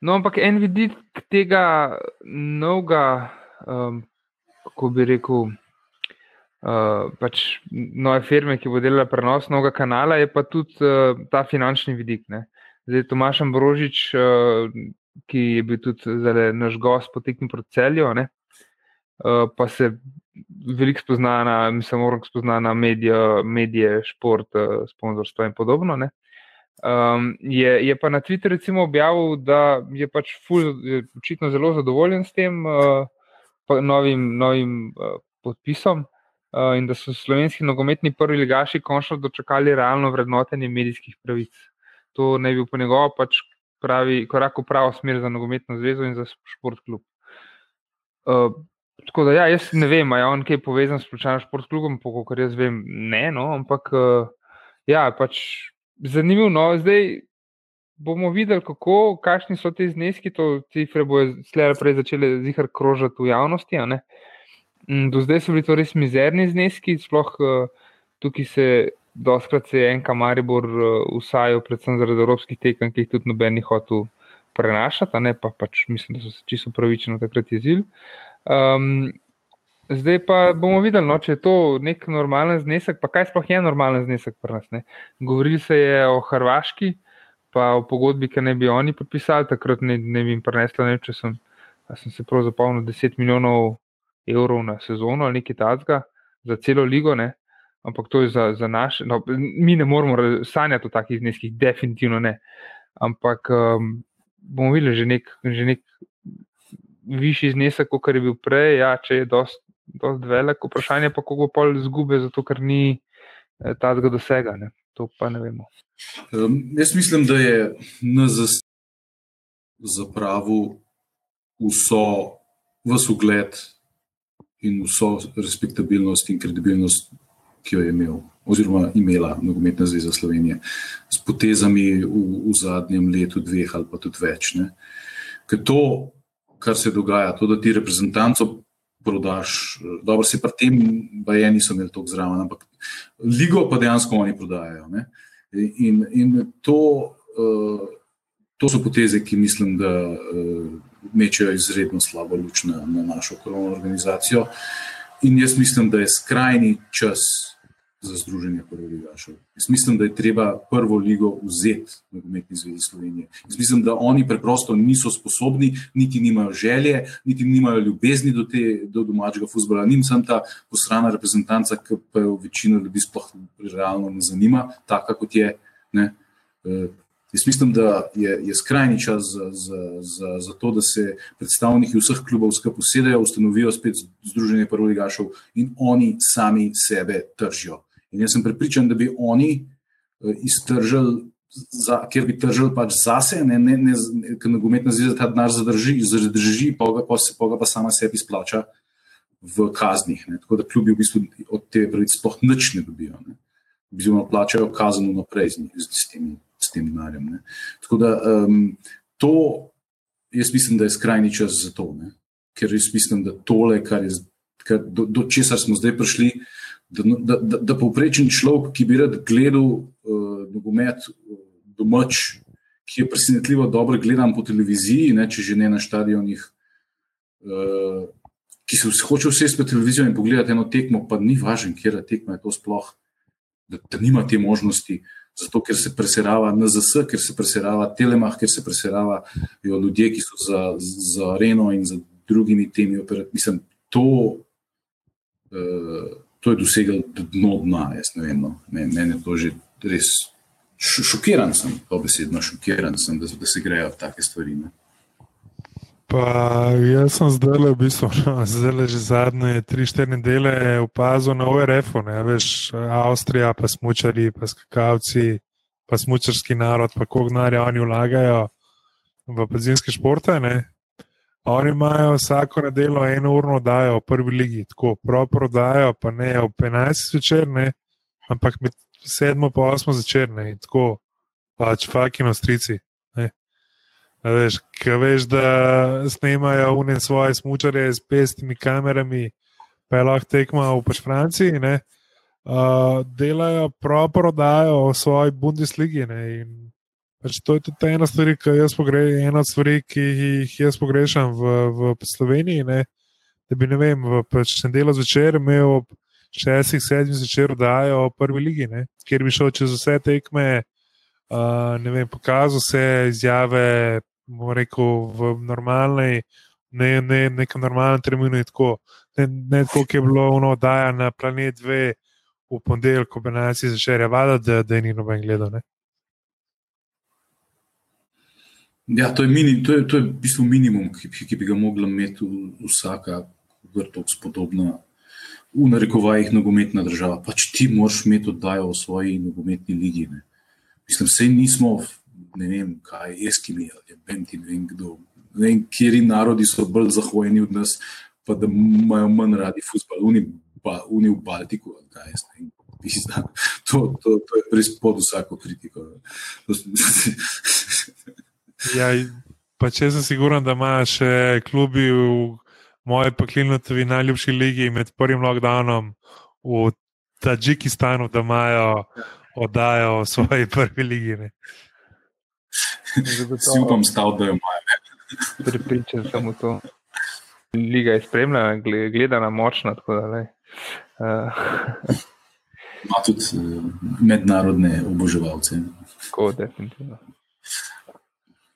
Speaker 1: No, ampak en vidik tega novega, um, kako bi rekel, uh, pač nove firme, ki bo delala prenos novega kanala, je pa tudi uh, ta finančni vidik. Ne. Zdaj, Tomaš Ambrožič, uh, ki je bil tudi zdaj, naš gost potekni proti celju, uh, pa se veliko spozna na, mislim, moram spozna na medije, medije šport, uh, sponzorstvo in podobno. Ne. Um, je, je pa na Twitterju objavil, da je pač ful, je očitno zelo zadovoljen s tem uh, novim, novim uh, podpisom uh, in da so slovenski nogometni prvi ligaši končno dočakali realno vrednotenje medijskih pravic. To naj bi po njegovo pač pravi korak v pravo smer za nogometno zvezo in za šport klub. Uh, tako da ja, jaz ne vem, ali je on kaj povezan s slučajnim šport klubom, kar jaz vem, ne, no, ampak uh, ja, pač zanimivo. No, zdaj bomo videli, kako, kakšni so ti zneski. To cifre bojo slej prej začele zihar krožiti v javnosti. Mm, do zdaj so bili to res mizerni zneski, sploh uh, tukaj se. Doskrat se je en kamaribor uh, usajal, predvsem zaradi evropskih tekem, ki jih tudi noben ni hotel prenašati, ne pa pač mislim, da so se čisto pravično takrat jezili. Um, Zdaj pa bomo videli, no, če je to nek normalen znesek, pa kaj sploh je normalen znesek pri nas. Ne? Govorili se je o Hrvaški, pa o pogodbi, ki ne bi oni podpisali, takrat ne, ne bi jim prenesla, ne če sem, sem se prav zapomnil, 10 milijonov evrov na sezono ali nekaj tacga za celo ligo, ne? ampak to je za, za naše. No, mi ne moramo sanjati o takih zneskih, definitivno ne. Ampak um, bomo videli že nek. Že nek Višji znesek, kot je bil prej, ja, če je dost, dosti velik, vprašanje pa, kako bo pol izgube, zato ker ni eh, tega dosega. Ne. To pa ne vemo.
Speaker 3: Um, jaz mislim, da je NZS zapravil vso, vso ugled in vso respektabilnost in kredibilnost, ki jo je imel, oziroma imela Nogometna zveza Slovenije, s potezami v, v zadnjem letu, dveh ali pa tudi več. Ne. Ker to, kar se dogaja, to, da ti reprezentantov prodaš. Dobro, se pri tem, pa je niso imeli toliko zraven, ampak ligo pa dejansko oni prodajajo. Ne? In, in to, uh, to so poteze, ki mislim, da uh, mečejo izredno slabo luč na, na našo krovno organizacijo. In jaz mislim, da je skrajni čas za združenje prvoligašev. Jaz mislim, da je treba prvo ligo vzeti na Umetni zvezi Slovenije. Jaz mislim, da oni preprosto niso sposobni, niti nimajo želje, niti nimajo ljubezni do, te, do domačega futbola. Nim sem ta posrana reprezentanca, ki pa jo večino ljudi sploh realno ne zanima, taka kot je. Ne. Uh, Jaz mislim, da je, je skrajni čas za, za, za, za to, da se predstavniki vseh klubov skupaj posedajo, ustanovijo spet Združenje prvoligašov in oni sami sebe tržijo. In jaz sem prepričan, da bi oni eh, iztržili, za, ker bi tržili pač zase, ne, ne, ne, ker nogometna zveza ta denar zadrži, zadrži pa, ga, pa, se, pa sama sebi splača v kaznih. Ne. Tako da klubi v bistvu od te pravice sploh nič ne dobijo. Ne. Oziroma plačajo kazen naprej z, z tem, tem denarjem. Tako da um, to, jaz mislim, da je skrajni čas za to. Ne. Ker jaz mislim, da tole, kar je, kar, do, do česar smo zdaj prišli, da, da, da, da povprečen človek, ki bi rad gledal uh, nogomet uh, domač, ki je presenetljivo dobro gledan po televiziji, ne, če že ne na stadionih, uh, ki se hoče vse spet televizijo in pogledati eno tekmo, pa ni važno, kje je tekma, je to sploh, da, da nima te možnosti. Zato, ker se preserava NZS, ker se preserava Telemach, ker se preserava ljudje, ki so za, za Reno in za drugimi temi operacijami. Mislim, to. Uh, to je dosegel dno dna. No. Mene je to že res šokiran, sem to besedno šokiran, sem, da, da se grejo take stvari. Ne.
Speaker 2: Pa jaz sem zdaj le, v bistvu, no, zdaj le že zadnje tri, štiri nedele opazil na ORF-u, ne veš, Avstrija, pa smočari, pa skakavci, pa smočarski narod, pa koliko denarja oni vlagajo v podzinske športe. Ne. Oni imajo vsako nedeljo eno urno oddajo v prvi ligi, tako prav prodajo, pa ne ob 11 zvečer, ne, ampak med 7 in 8 zvečer, ne, in tako pač faki na strici. Veš, kaj veš, da snemajo vne svoje smočare s pestimi kamerami, pa je lahko tekma v pač Franciji, uh, delajo prav prodajo v svoji Bundesligi. Ne, in pač to je tudi ena stvar, ki jaz, pogre, ena stvar, ki jih jaz pogrešam v, v Sloveniji. Ne, da bi ne vem, v pač nedelo zvečer imel ob šestih, sedmih zvečer oddajo v prvi ligi, ne, kjer bi šel čez vse tekme. Uh, ne vem, pokazal se izjave, rekel, v normalnej, ne, ne nekem normalnem terminu. Tako, ne, ne tako, kot je bilo ono oddaja na planet 2 v ponedeljek, ko bi nas začeli vaditi, da, da ni noben gledal. Ne?
Speaker 3: Ja, to je, mini, to, je, to je v bistvu minimum, ki, ki bi ga mogla imeti vsaka vrtovska podobna. V narekovajih nogometna država. Pač ti moraš imeti oddajo o svoji nogometni ligi. Ne. Mislim, vse nismo, ne vem, kaj, eskimi ali benti, ne vem kdo. Ne vem, kjeri narodi so bolj zahojeni od nas, pa da imajo manj radi futbol, uni, ba, uni v Baltiku. Kaj, ne, to, to, to je res pod vsako kritiko.
Speaker 2: Ja, pa če sem siguren, da imaš še klubi v moje poklinutovi najljubši ligi med prvim lockdownom v Tadžikistanu, da imajo oddajo v svoji prvi ligi. Ne.
Speaker 3: Si upam, stav, da jo imajo.
Speaker 1: Pripričan sem v to. Liga je spremljena, gledana močna. Da, uh.
Speaker 3: Ima tudi uh, mednarodne oboževalce.
Speaker 1: Tako, definitivno.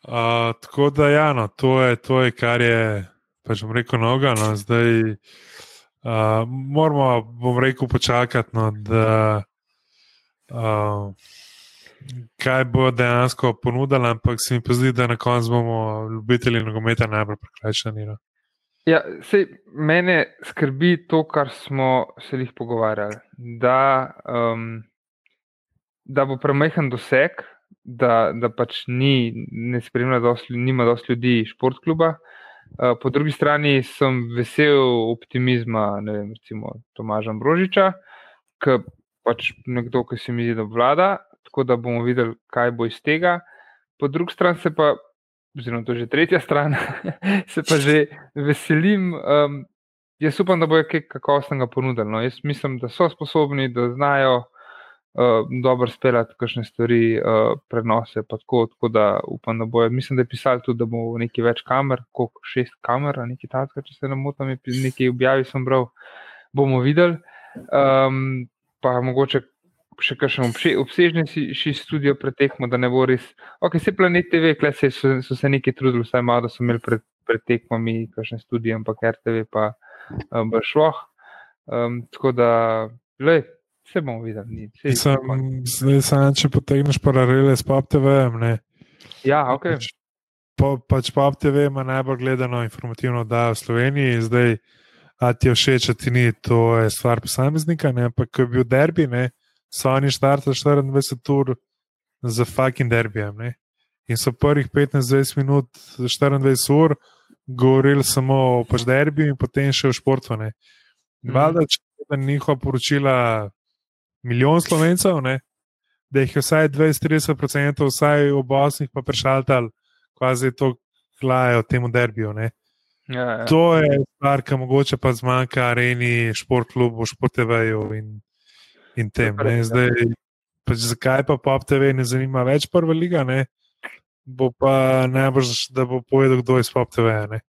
Speaker 2: Uh, tako da, ja, no, to, je, to je, kar je, pač bom rekel, noga. No, zdaj uh, moramo, bom rekel, počakati, no, da uh, kaj bo dejansko ponudila, ampak se mi pa zdi, da na koncu bomo ljubitelji nogometa najbolj prekrajšani. No.
Speaker 1: Ja, sej, mene skrbi to, kar smo se jih pogovarjali. Da, um, da bo premehen doseg, da, da pač ni, ne spremlja, dosti, nima dosti ljudi športkluba. Uh, po drugi strani sem vesel optimizma, ne vem, recimo Tomaža Brožiča, ki pač nekdo, ki se mi zdi, da vlada, tako da bomo videli, kaj bo iz tega. Po drugi strani se pa, oziroma to je že tretja stran, se pa že veselim. Um, jaz upam, da bojo kaj kakovostnega ponudili. No. Jaz mislim, da so sposobni, da znajo uh, dobro speljati kakšne stvari, uh, prenose. Tako, tako da upam, da bojo. Mislim, da je pisali tudi, da bo nekaj več kamer, kot šest kamer, nekaj takega, če se ne motim, nekaj objavi sem bral. Bomo videli. Um, pa mogoče še kakšen obsežnejši študijo pretekmo, da ne bo res. Ok, vse planet TV, klej se so, so se neki trudili, vsaj malo, da so imeli pred, pred tekmami kakšne študije, ampak RTV pa um, šlo. Um, tako da, lej, vse bomo videli.
Speaker 2: Zdaj, sam, če potegneš paralele s Pop TV-jem, ne.
Speaker 1: Ja, ok.
Speaker 2: Pač, po, pač Pop TV ima najbolj gledano informativno oddajo v Sloveniji, zdaj a ti je všeč, a ti ni, to je stvar posameznika, ne? ampak ko je bil derbi, ne? so oni štartali 24 ur za fucking derbijem. Ne? In so prvih 15-20 minut, 24 ur, govorili samo o pač derbiju in potem še o športu. Mhm. Valjda, če je njihova poročila milijon slovencev, ne? da jih je vsaj 20-30%, vsaj v Bosni, pa prešaltali, kvazi to glajajo temu derbiju. Ne?
Speaker 1: Ja, ja.
Speaker 2: To je stvar, ki mogoče pa zmanjka areni, šport klubu, šport TV-ju in, in tem. Zdaj, pač zakaj pa Pop TV ne zanima več prva liga? Ne? Bo pa najbolj, da bo povedal, kdo je iz Pop TV. Ne?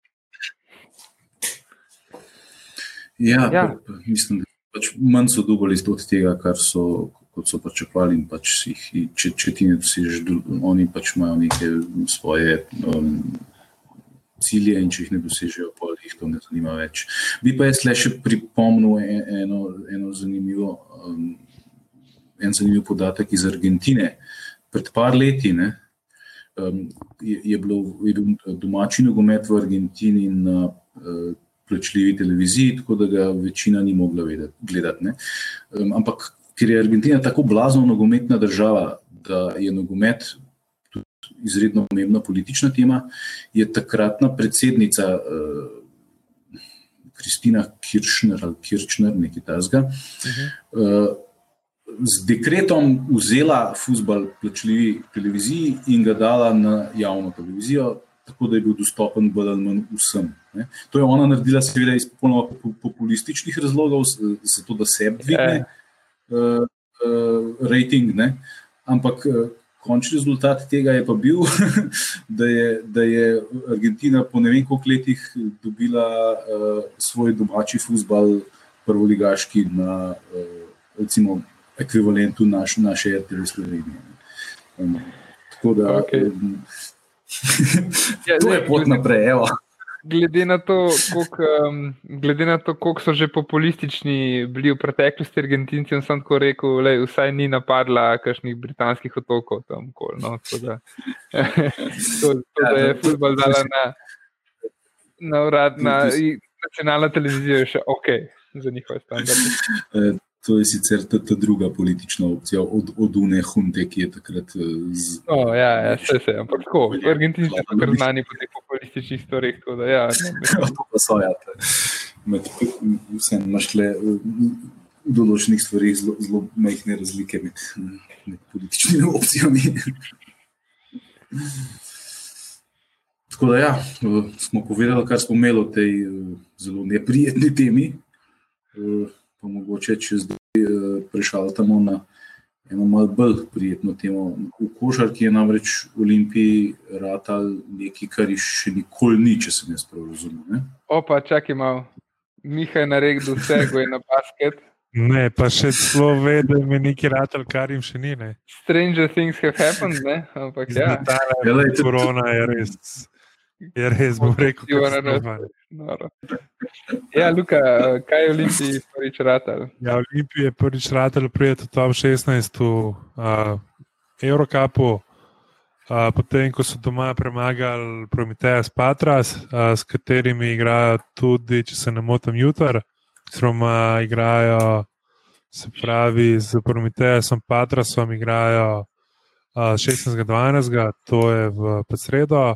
Speaker 3: Ja, ja. Pa, mislim, da pač manj so dubali od tega, kar so. Kot so pričakovali, pač jih, če, če ti ne dosežeš, oni pač imajo neke svoje um, cilje in če jih ne dosežejo, pa jih to ne zanima več. Bi pa jaz le še pripomnil e, eno, eno zanimivo, um, en zanimiv podatek iz Argentine. Pred par leti ne, um, je, je, bilo, je bil domači nogomet v Argentini na uh, plačljivi televiziji, tako da ga večina ni mogla vedeti, gledati. Um, ampak ker je Argentina tako blazno nogometna država, da je nogomet izredno pomembna politična tema, je takratna predsednica Kristina Kirchner ali Kirchner, nekaj tasga, z dekretom vzela futbol plačljivi televiziji in ga dala na javno televizijo, tako da je bil dostopen bolj ali manj vsem. Ne. To je ona naredila, seveda, iz popolnoma populističnih razlogov, zato da se dvigne uh, uh, rating. Ne. Ampak uh, končni rezultat tega je pa bil, da, je, da je Argentina po ne vem koliko letih dobila uh, svoj domači futbal, prvoligaški, na uh, recimo ekvivalentu naš, naše RTV Slovenije. Um, tako da. Okay. Um, Ja, to je pot naprej. Evo.
Speaker 1: Glede na, to, koliko, um, glede na to, koliko so že populistični bili v preteklosti Argentinci, sem tako rekel, da vsaj ni napadla kakšnih britanskih otokov. Tam, kol, no, to, da, to, to, da je ja, futbol dala na, na urad, na nacionalno televizijo, je še ok za njihove standarde.
Speaker 3: Eh, To je sicer ta, ta druga politična opcija od, od Une Hunte, ki je takrat. Eh, z...
Speaker 1: Oh, ja, ja, se je, ampak tako. Argentinci so kar znani po teh populističnih stvareh. Ja,
Speaker 3: to pa so, ja. Med vsem našle v določenih stvarih zelo, zelo majhne razlike med, med političnimi opcijami. Tako da, ja, smo povedali, kar smo imeli o tej eh, zelo neprijetni temi. Pa mogoče če zdaj eh, prešaltamo na eno malo bolj prijetno temo. V košarki je namreč v Olimpiji ratal nekaj, kar še nikoli ni, če sem jaz prav razumel.
Speaker 1: Opa, čakaj malo. Mihaj naredil vse, ko je na basket.
Speaker 2: Ne, pa še celo ve, da je nekaj ratal, kar jim še ni. Ne.
Speaker 1: Stranger things have happened, ne? ampak ja.
Speaker 2: Korona je res. Je res, bom rekel, da je to.
Speaker 1: Ja, Luka, kaj je Olimpiji prvič ratal?
Speaker 2: Ja, Olimpiji je prvič ratal, prijeti v top 16 v uh, Eurocapu, uh, potem ko so doma premagali Prometeas Patras, uh, s katerimi igrajo tudi, če se ne motim, jutr, stroma igrajo, se pravi, z Prometeasom Patrasom igrajo uh, 16.12., to je v sredo.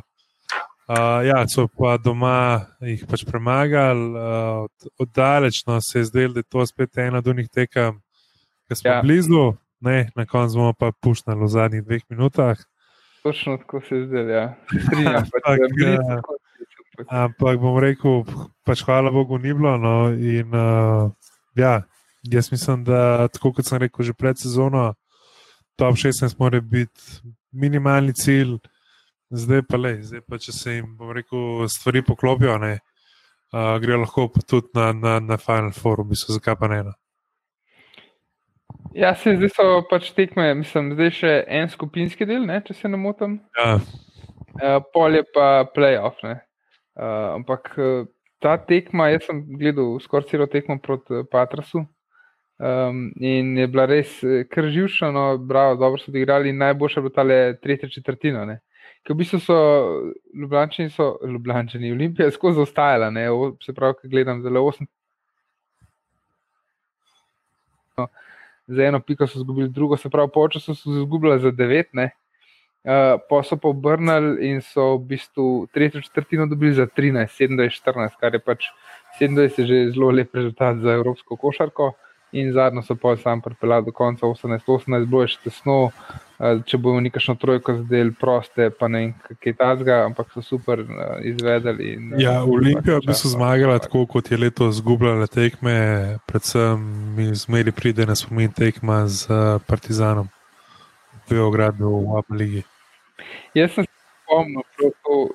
Speaker 2: Uh, ja, so pa doma jih pač premagali, uh, oddaleč no, se je zdelo, da je to spet ena od njih tekem, ki smo ja. blizu, ne, na koncu bomo pa pušnali v zadnjih dveh minutah.
Speaker 1: Točno tako se je zdelo, ja. Strinjam, pač,
Speaker 2: ampak, ja, ampak bom rekel, pač hvala Bogu ni bilo. No, in, uh, ja, jaz mislim, da tako kot sem rekel že pred sezono, top 16 mora biti minimalni cilj. Zdaj pa le, zdaj pa če se jim rekel, stvari poklopijo, ne, uh, gre lahko tudi na, na, na Final Forum, mislim, zakaj pa ne. No.
Speaker 1: Ja, se zdaj so pač tekme, mislim, zdaj še en skupinski del, ne, če se ne motim.
Speaker 2: Ja.
Speaker 1: Uh, pol je pa playoff. Uh, ampak ta tekma, jaz sem gledal skoraj celo tekmo proti Patrasu. Um, in je bila res kar živčna, no, bravo, dobro so odigrali. Najboljša je bila ta tretja četrtina. Ne. Ker v bistvu so Ljubljani, so Ljubljani, Olimpija skozi ostajala, ne? se pravi, ki gledam zelo osem. Za eno piko so izgubili, drugo, se pravi, počasi so izgubili za devet, uh, pa so pa obrnili in so v bistvu tretjo četrtino dobili za 13, 27, 14, kar je pač 27, že zelo lep rezultat za evropsko košarko. In zadnjo so pa sam pripeljali do konca 18-18, bilo je še tesno, če bomo nekakšno trojko zdaj proste, pa ne kaj tazga, ampak so super izvedeli. In,
Speaker 2: ja, Olimpija bi se zmagala tako, kot je leto zgubljala tekme, predvsem mi zmeri pride na spomin tekma z Partizanom, Beogradu v Abu-Ligi.
Speaker 1: Jaz sem se spomnil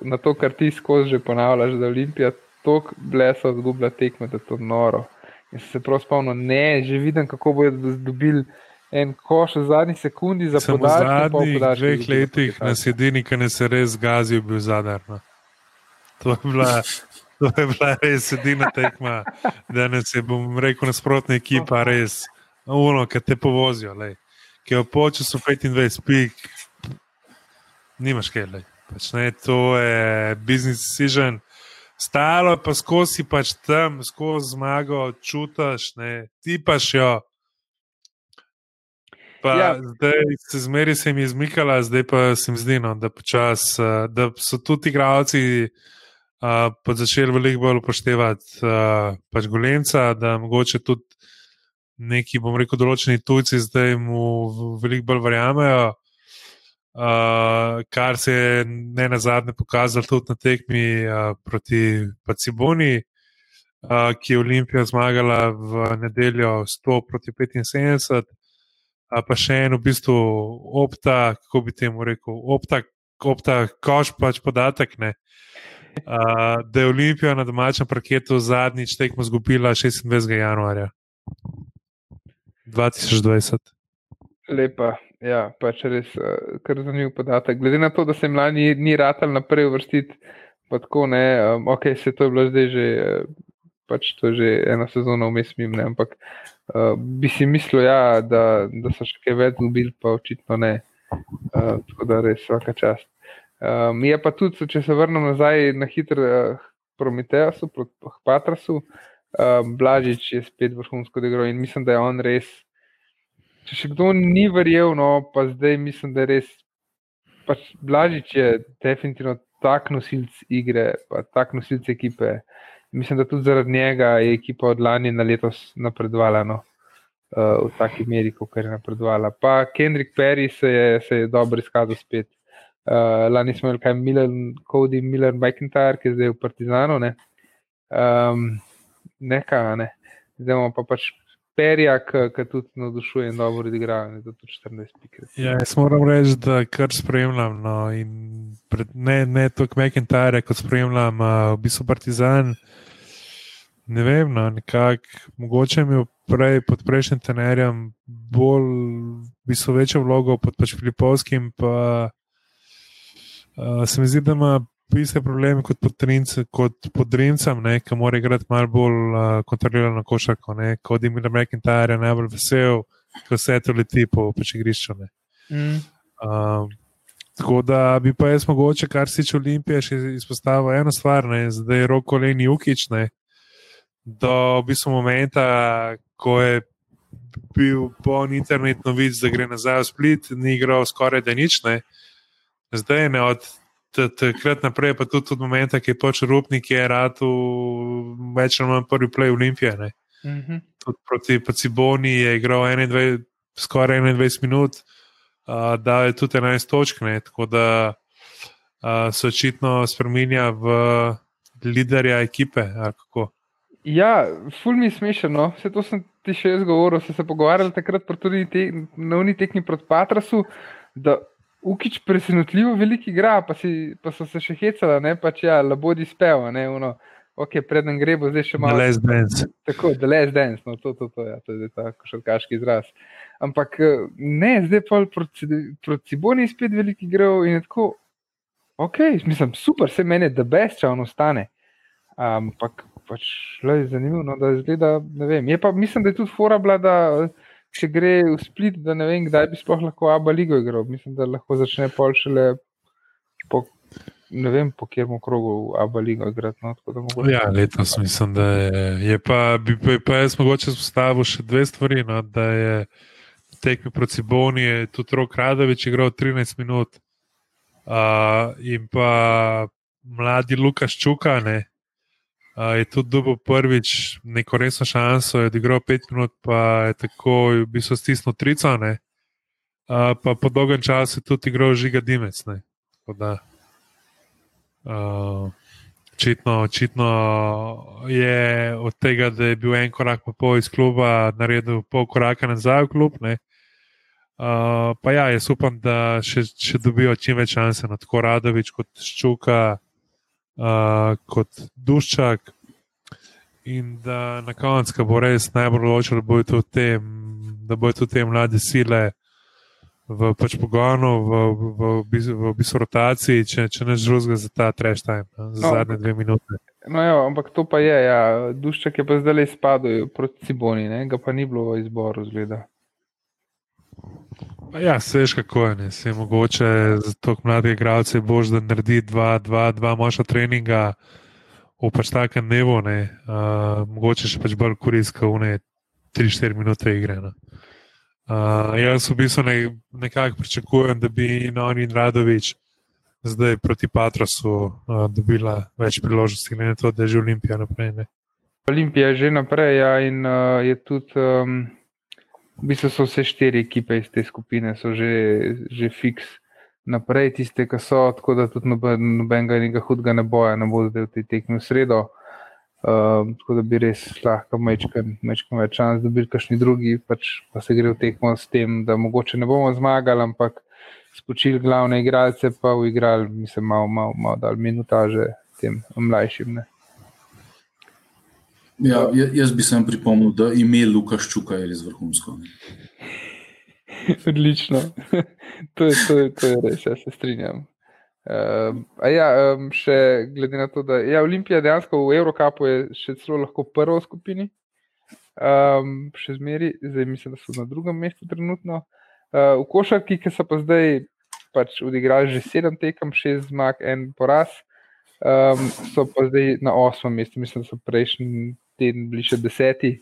Speaker 1: na to, kar ti skozi že ponavljaš, da Olimpija toliko bleso zgublja tekme, da je to noro. In se prav spomnim, ne, že vidim, kako bodo dobili en koš v zadnji sekundi za podaljšanje.
Speaker 2: V zadnjih dveh letih na sedini, ki ne se res zgazil, bil zadar. No. To, to je bila res edina tekma, da ne se bom rekel nasprotna ekipa, res. Uno, ki te povozijo, ki je v počasu 25 pik, nimaš kaj. Pač, ne, to je business decision stalo pa skozi pač tam, skozi zmago, čutiš, ne, ti paš jo. Pa
Speaker 1: Ja.
Speaker 2: zdaj se zmeri se mi izmikala, zdaj pa se mi zdi, no, da, počas, eh, da so tudi igralci uh, začeli veliko bolj upoštevati uh, pač golenca, da mogoče tudi neki, bom rekel, določeni tujci zdaj mu veliko bolj verjamejo. Uh, kar se je ne na zadnje pokazalo tudi na tekmi uh, proti Paciboni, uh, ki je Olimpija zmagala v nedeljo 100 proti 75 a pa še en v bistvu opta, kako bi temu rekel, opta, opta koš pač podatek, ne. Uh, da je Olimpija na domačem parketu zadnjič tekmo zgubila 26. januarja 2020.
Speaker 1: Lepa, ja, pač res uh, kar zanimiv podatek. Glede na to, da se jim lani ni ratal naprej uvrstiti, pa tako ne, um, ok, se to je bilo zdaj že, uh, pač to je že eno sezono vmes mim, ne, ampak uh, bi si mislil, ja, da, da so še kaj več dobili, pa očitno ne. Uh, tako da res vsaka čast. Um, je pa tudi, če se vrnem nazaj na hitro uh, Prometeasu, proti Patrasu, um, Blažič je spet vrhunsko igral in mislim, da je on res. Če še kdo ni verjel, no, pa zdaj mislim, da je res. Pač Blažič je definitivno tak nosilc igre, pa tak nosilc ekipe. Mislim, da tudi zaradi njega je ekipa od lani na letos napredovala no, uh, v taki meri, kot je napredovala. Pa Kendrick Perry se je, se je dobro izkazal spet. Uh, lani smo imeli kaj Milan, Cody Miller McIntyre, ki je zdaj v Partizanu. Ne, um, neka, ne. Zdaj imamo pa pač Perija, ki tudi navdušuje in dobro odigra, da tudi 14 pik.
Speaker 2: Ja, jaz moram reči, da kar spremljam. No, pred, ne ne toliko McIntyre, kot spremljam uh, v bistvu Partizan. Ne vem, no, nekako mogoče mi je prej, pod prejšnjim trenerjem bolj, v bistvu večjo vlogo pod pač Filipovskim, pa uh, se mi zdi, da ima iste probleme kot pod, trince, kot pod Rimcem, ki mora igrati malo bolj uh, kontrolirano košarko. ne. Kot je Miller McIntyre najbolj vesel, ko se to leti po pač igrišču. ne.
Speaker 1: Mm.
Speaker 2: Um, tako da bi pa jaz mogoče, kar se tiče Olimpije, še izpostavil eno stvar, ne, zdaj je roko Leni Jukič, ne, do v bistvu momenta, ko je bil poln internet novic, da gre nazaj v Split, ni igral skoraj da nič, ne. zdaj ne od takrat naprej, pa tudi od momenta, ki je počel Rupnik, je rad v več ali manj prvi play Olimpije. Ne
Speaker 1: Mm -hmm.
Speaker 2: tudi proti Paciboni je igral 21, skoraj 21 minut, uh, da je tudi 11 točk, ne, tako da uh, se očitno spremenja v liderja ekipe. kako.
Speaker 1: Ja, ful mi je smešno. Vse to sem ti še jaz govoril, se, se pogovarjali takrat tudi te, na uni tekmi proti Patrasu, da Ukič presenetljivo veliko igra, pa, si, pa so se še hecala, ne pač ja, labodi speva, ne, ono, ok, preden gre, bo zdaj še malo.
Speaker 2: Les Dance.
Speaker 1: Tako, da le zdaj, no, to, to, to, ja, to je ta košarkaški izraz. Ampak eh, ne, zdaj pa proti, proti Ciboni spet veliki igral in tako, ok, mislim, super, se meni da best, če on ostane. Ampak pač, le, zanimivo, no, da izgleda. Je pa, mislim, da je tudi fora bila, da če gre v split, da ne vem, kdaj bi sploh lahko Abba ligo igral. Mislim, da lahko začne pol šele po, ne vem, po kjermu krogu Abba ligo igrati. No, mogoče.
Speaker 2: Ja, letos mislim, da je, je pa, bi pa, pa jaz mogoče spostavil še dve stvari. No, da je tekmi proti Boni, je tudi Rok Radovič igral 13 minut, uh, in pa mladi Lukaš Čuka. Ne, Uh, je tudi dobil prvič neko resno šanso, je odigral pet minut, pa je tako v bistvu stisnil trico. Uh, pa po dolgem času je tudi igral žiga Dimec. Ne. Da, uh, očitno, očitno je od tega, da je bil en korak pa pol iz kluba, naredil pol koraka nazaj v klub. Ne. Uh, pa ja, jaz upam, da še, še dobijo čim več šanse, no, tako Radovič kot Ščuka uh, kot Duščak. In da na koncu, ko bo res najbolj odločil, da bodo te, da bodo tudi te mlade sile v pač pogonu, v, v, v, v, bistvu rotaciji, če, če ne žruzga za ta trash time, za
Speaker 1: No,
Speaker 2: zadnje dve minute.
Speaker 1: No, ja, ampak to pa je, ja. Duščak je pa zdaj izpadel proti Ciboni, ne? ga pa ni bilo v izboru, zgleda.
Speaker 2: Ja, veš kako je, ne. se je mogoče za tako mlade igralce bož, da naredi dva, dva, dva močna treninga v pač takem dnevu, uh, mogoče še pač bolj koristka, une 3-4 minute igre. Uh, jaz v bistvu ne, nekako pričakujem, da bi Nori in Radovič zdaj proti Patrosu uh, dobila več priložnosti, ne to, da je že Olimpija naprej. Ne.
Speaker 1: Olimpija je že naprej ja, in uh, je tudi, um, v bistvu so vse štiri ekipe iz te skupine, so že, že fiks naprej, tiste, ki so, tako da tudi noben, nobenega nekega hudega ne boja, ne bo zdaj v tej tekmi v sredo. Um, tako da bi res lahko mečkam več čas, da bi kakšni drugi, pač, pa se gre v tekmo s tem, da mogoče ne bomo zmagali, ampak spočili glavne igralce, pa v igrali, mislim, malo, malo, malo dal minutaže tem mlajšim. Ne.
Speaker 3: Ja, jaz bi sem pripomnil, da ime Lukaš Čuka je res vrhunsko.
Speaker 1: Odlično. to, je, to, je, to je res, jaz se strinjam. Uh, ja, um, še glede na to, da je ja, Olimpija dejansko v Evropi še celo lahko prva v skupini, um, še zmeri, zdaj mislim, da so na drugem mestu trenutno. Uh, v košarki, ki so pa zdaj pač odigrali že sedem tekem, šest zmag, en poraz, um, so pa zdaj na osmem mestu, mislim, da so prejšnji teden bili še deseti,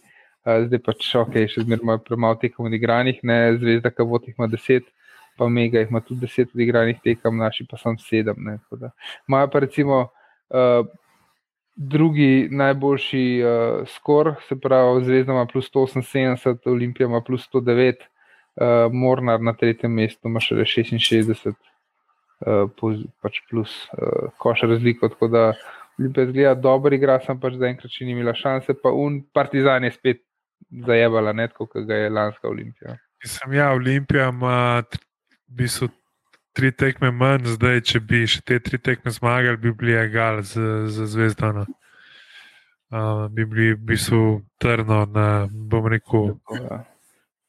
Speaker 1: uh, zdaj pač ok, še zmeraj premalo tekem odigranih, ne zvezda, ki vodi jih ima deset pa Mega ima tudi deset odigranih tekem, naši pa samo sedem. Imajo pa recimo uh, drugi najboljši uh, skor, se pravi, Zvezda ima plus 178, Olimpija ima plus 109, uh, Mornar na tretjem mestu ima še 66, uh, pač plus uh, koš razliko. Tako da Olimpija zgleda dobro, igra sem pač zaenkrat še ni imela šanse, pa un Partizan je spet zajebala, ne tako, kot ga je lanska Olimpija.
Speaker 2: Sem ja, Olimpija ima bistvu tri tekme manj, zdaj, če bi še te tri tekme zmagali, bi bili egal z, z zvezdano. Uh, bi bili v bistvu trno na, bom rekel, ja.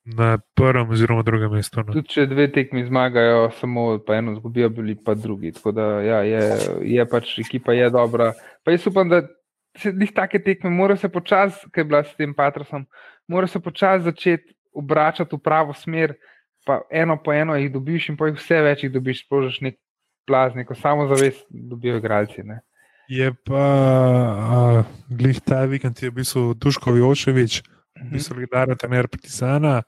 Speaker 2: Na prvem oziroma drugem mestu. No.
Speaker 1: Tudi če dve tekmi zmagajo, samo eno zgubijo, bili pa drugi. Tako da ja, je, je pač ekipa je dobra. Pa jaz upam, da se njih take tekme, mora se počasi, kaj je bila s tem Patrosom, mora se počasi začeti obračati v pravo smer pa eno po eno jih dobiš, in pa jih vse več jih dobiš, sprožiš nek plaz, neko samozavest, dobijo igralci. Ne.
Speaker 2: Je pa glih ta vikend, je bil Duško Joševič, ki je solidarno tener Partizana.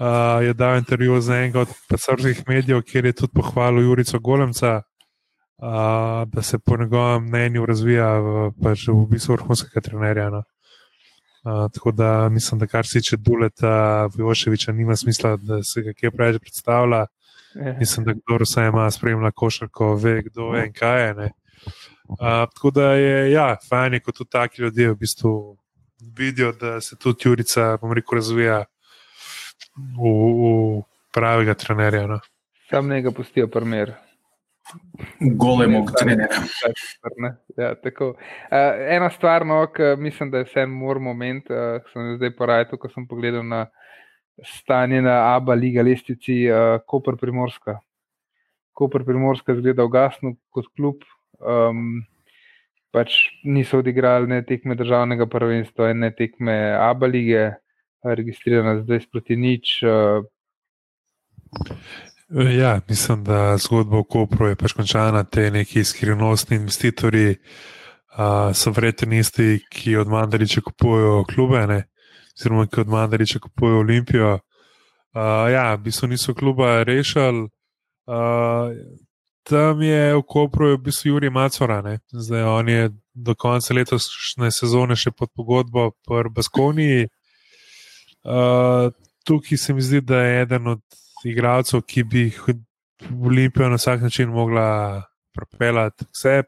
Speaker 2: Uh, je dal intervju za enega od srpskih medijev, kjer je tudi pohvalil Jurico Golemca, uh, da se po njegovem mnenju razvija v, pač v bistvu vrhunskega trenerja. No tako da mislim, da kar se tiče Duleta, Vojoševiča, nima smisla, da se ga kje preveč predstavlja. Je. Mislim, da kdo vse ima spremlja košarko, ve, kdo je in kaj je. Uh, tako da je, ja, fajn, ko tudi taki ljudje v bistvu vidijo, da se tudi Jurica, bom rekel, razvija v, v pravega trenerja. No.
Speaker 1: Sam ne ga pustijo, primer.
Speaker 3: Golemo, kot ne.
Speaker 1: Ja, uh, ena stvar, no, ki mislim, da je vse en mor moment, uh, ki sem zdaj porajal, ko sem pogledal na stanje na Abu Leibu, lestici uh, Koper Primorska. Koper Primorska zgleda ugasno kot klub. Um, pač niso odigrali ne tekme državnega prvenstva, ne tekme Abu Leibe, registrirana zdaj proti nič. Uh,
Speaker 2: Ja, mislim, da zgodba o Kopru je pač končana. Te neki skrivnostni investitorji uh, so verjetno isti, ki od Mandariča kupujejo klube, oziroma ki od Mandariča kupujejo Olimpijo. Uh, ja, v bistvu niso kluba rešili. Uh, tam je v Kopru je v bistvu Juri Macora, ne? zdaj on je do konca letošnje sezone še pod pogodbo v Baskoniji. Uh, tukaj se mi zdi, da je eden od igralcev, ki bi jih Olimpijo na vsak način mogla propeljati vse.